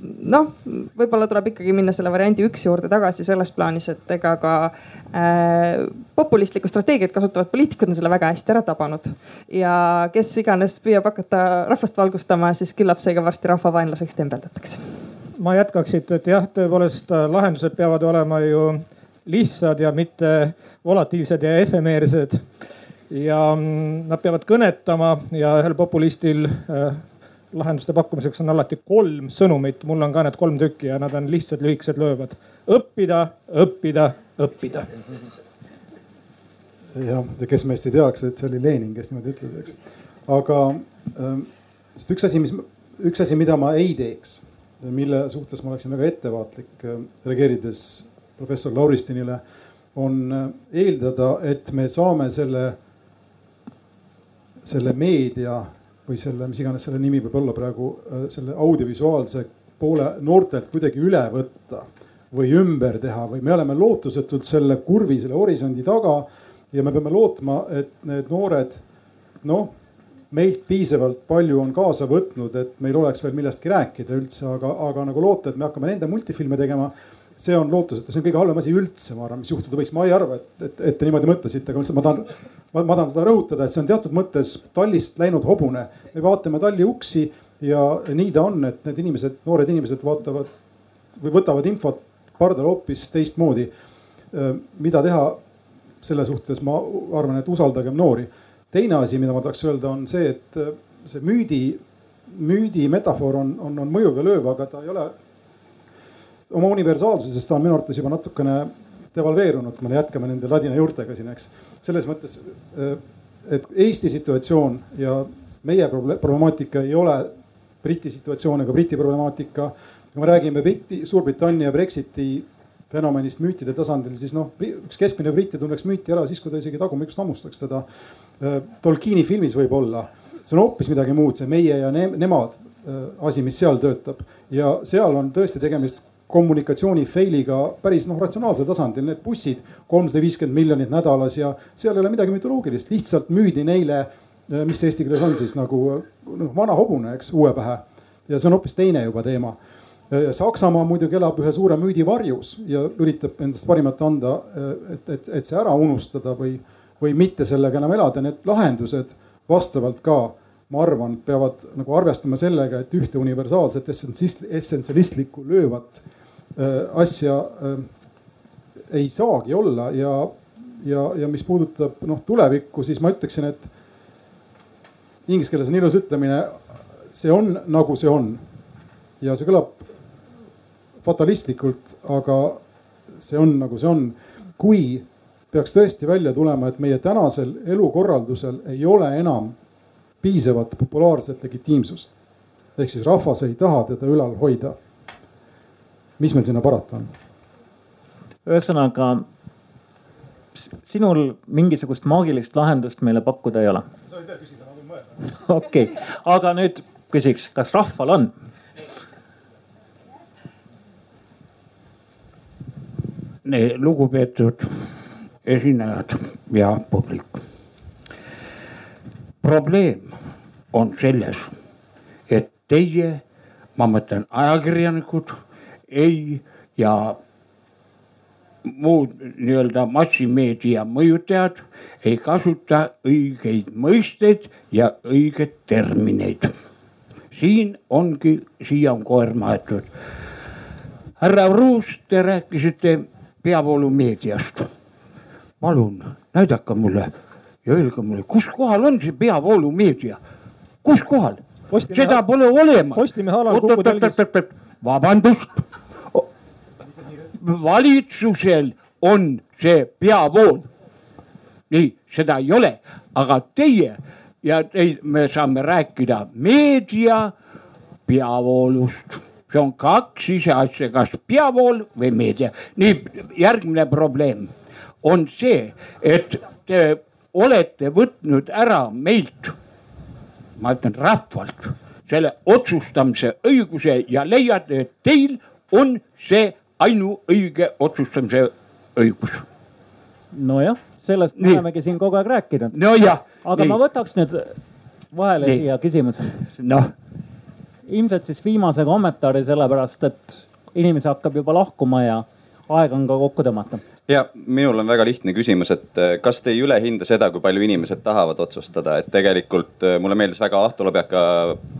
noh, võib-olla tuleb ikkagi minna selle variandi üks juurde tagasi selles plaanis, et ega ka äh, populistlikku strateegiat kasutavad poliitikud on selle väga hästi ära tabanud. ja kes iganes püüab hakata rahvast valgustama, siis küllap see ka varsti rahvavaenlaseks tembeldatakse. ma jätkaks siit, et jah, tõepoolest lahendused peavad olema ju lihtsad ja mitte volatiilsed ja efemeersed. ja mm, nad peavad kõnetama ja ühel populistil äh, lahenduste pakkumiseks on alati kolm sõnumit, mul on ka need kolm tükki ja nad on lihtsad, lühikesed, löövad. õppida, õppida, õppida. jah, ja kes meist ei teaks, et see oli Lenin, kes niimoodi ütles, eks. aga ähm, sest üks asi, mis, üks asi, mida ma ei teeks, mille suhtes ma oleksin väga ettevaatlik äh, reageerides professor Lauristinile, on äh, eeldada, et me saame selle, selle meedia või selle, mis iganes selle nimi võib olla praegu, äh, selle audiovisuaalse poole noortelt kuidagi üle võtta või ümber teha või me oleme lootusetult selle kurvi, selle horisondi taga ja me peame lootma, et need noored noh, meilt piisavalt palju on kaasa võtnud, et meil oleks veel millestki rääkida üldse, aga, aga nagu loota, et me hakkame nende multifilme tegema see on lootusetu, see on kõige halvem asi üldse, ma arvan, mis juhtuda võiks. ma ei arva, et, et, et te niimoodi mõtlesite, aga lihtsalt ma tahan, ma, ma tahan seda rõhutada, et see on teatud mõttes tallist läinud hobune. me vaatame talli uksi ja nii ta on, et need inimesed, noored inimesed vaatavad või võtavad infot pardal hoopis teistmoodi. mida teha selle suhtes, ma arvan, et usaldagem noori. teine asi, mida ma tahaks öelda, on see, et see müüdi, müüdi metafoor on, on, on mõjuv ja lööv, aga ta ei ole oma universaalsusest ta on minu arvates juba natukene devalveerunud, kui me jätkame nende ladina juurtega siin, eks. selles mõttes, äh, et Eesti situatsioon ja meie problemaatika ei ole Briti situatsioon ega Briti problemaatika. kui me räägime Briti, Suurbritannia Brexiti fenomenist müütide tasandil, siis noh, üks keskmine britt tunneks müüti ära siis, kui ta isegi tagumikust hammustaks teda. Äh, Tolkieni filmis võib-olla, see on hoopis midagi muud, see meie ja ne nemad äh, asi, mis seal töötab ja seal on tõesti tegemist kommunikatsiooni fail'iga päris noh, ratsionaalsel tasandil, need bussid kolmsada viiskümmend miljonit nädalas ja seal ei ole midagi mütoloogilist, lihtsalt müüdi neile, eh, mis eesti keeles on siis nagu noh, vana hobune, eks, uue pähe. ja see on hoopis teine juba teema. Saksamaa muidugi elab ühe suure müüdi varjus ja üritab endast parimat anda, eh, et, et, et see ära unustada või või mitte sellega enam elada, need lahendused vastavalt ka, ma arvan, peavad nagu arvestama sellega, et ühte universaalset essentsialistlikku löövat asja äh, ei saagi olla ja, ja, ja mis puudutab noh tulevikku, siis ma ütleksin, et inglise keeles on ilus ütlemine, see on nagu see on. ja see kõlab fatalistlikult, aga see on nagu see on. kui peaks tõesti välja tulema, et meie tänasel elukorraldusel ei ole enam piisavat populaarset legitiimsust. ehk siis rahvas ei taha teda ülal hoida. Mis meil sinna parata on? ühesõnaga sinul mingisugust maagilist lahendust meile pakkuda ei ole? sa võid veel küsida, ma võin mõelda. okei okay., aga nüüd küsiks, kas rahval on? lugupeetud esinejad ja publik. probleem on selles, et teie, ma mõtlen ajakirjanikud, ei ja muud nii-öelda massimeedia mõjutajad ei kasuta õigeid mõisteid ja õigeid termineid. siin ongi, siia on koer maetud. härra Ruus, te rääkisite peavoolumeediast. palun näidake mulle ja öelge mulle, kus kohal on see peavoolumeedia, kus kohal? seda pole olemas. Postimehe alal Kuku telgis. vabandust, valitsusel on see peavool. nii, seda ei ole, aga teie ja teid, me saame rääkida meedia peavoolust see on kaks siseasja, kas peavool või meedia. nii, järgmine probleem on see, et te olete võtnud ära meilt, ma ütlen rahvalt, selle otsustamise õiguse ja leiate, et teil on see ainuõige otsustamise õigus. nojah, sellest me olemegi siin kogu aeg rääkinud. nojah. aga nii. ma võtaks nüüd vahele nii. siia küsimuse. noh ilmselt siis viimase kommentaari, sellepärast et inimesi hakkab juba lahkuma ja aeg on ka kokku tõmmata. ja minul on väga lihtne küsimus, et eh, kas te ei ülehinda seda, kui palju inimesed tahavad otsustada, et tegelikult eh, mulle meeldis väga Ahto Lobjaka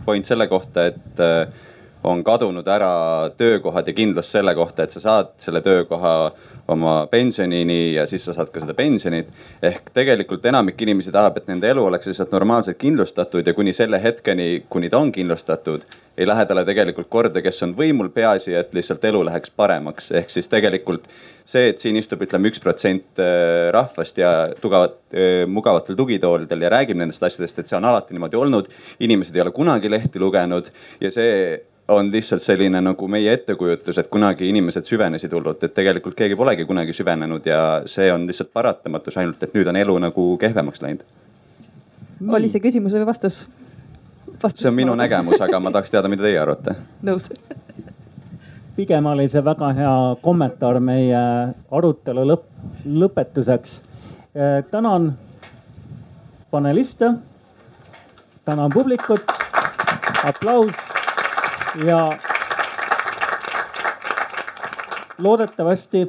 point selle kohta, et eh, on kadunud ära töökohad ja kindlus selle kohta, et sa saad selle töökoha oma pensionini ja siis sa saad ka seda pensionit. ehk tegelikult enamik inimesi tahab, et nende elu oleks lihtsalt normaalselt kindlustatud ja kuni selle hetkeni, kuni ta on kindlustatud, ei lähe talle tegelikult korda, kes on võimul, peaasi, et lihtsalt elu läheks paremaks. ehk siis tegelikult see, et siin istub, ütleme üks protsent äh, rahvast ja tugevat, äh, mugavatel tugitoolidel ja räägib nendest asjadest, et see on alati niimoodi olnud. inimesed ei ole kunagi lehti lugenud ja see on lihtsalt selline nagu meie ettekujutus, et kunagi inimesed süvenesid hullult, et tegelikult keegi polegi kunagi süvenenud ja see on lihtsalt paratamatus, ainult et nüüd on elu nagu kehvemaks läinud. oli see küsimus või vastus? see on minu nägemus, aga ma tahaks teada, mida teie arvate. nõus pigem oli see väga hea kommentaar meie arutelu lõpp, lõpetuseks. Eh, tänan paneliste, tänan publikut, aplaus ja loodetavasti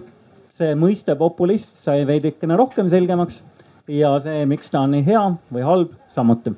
see mõiste populism sai veidikene rohkem selgemaks ja see, miks ta on nii hea või halb, samuti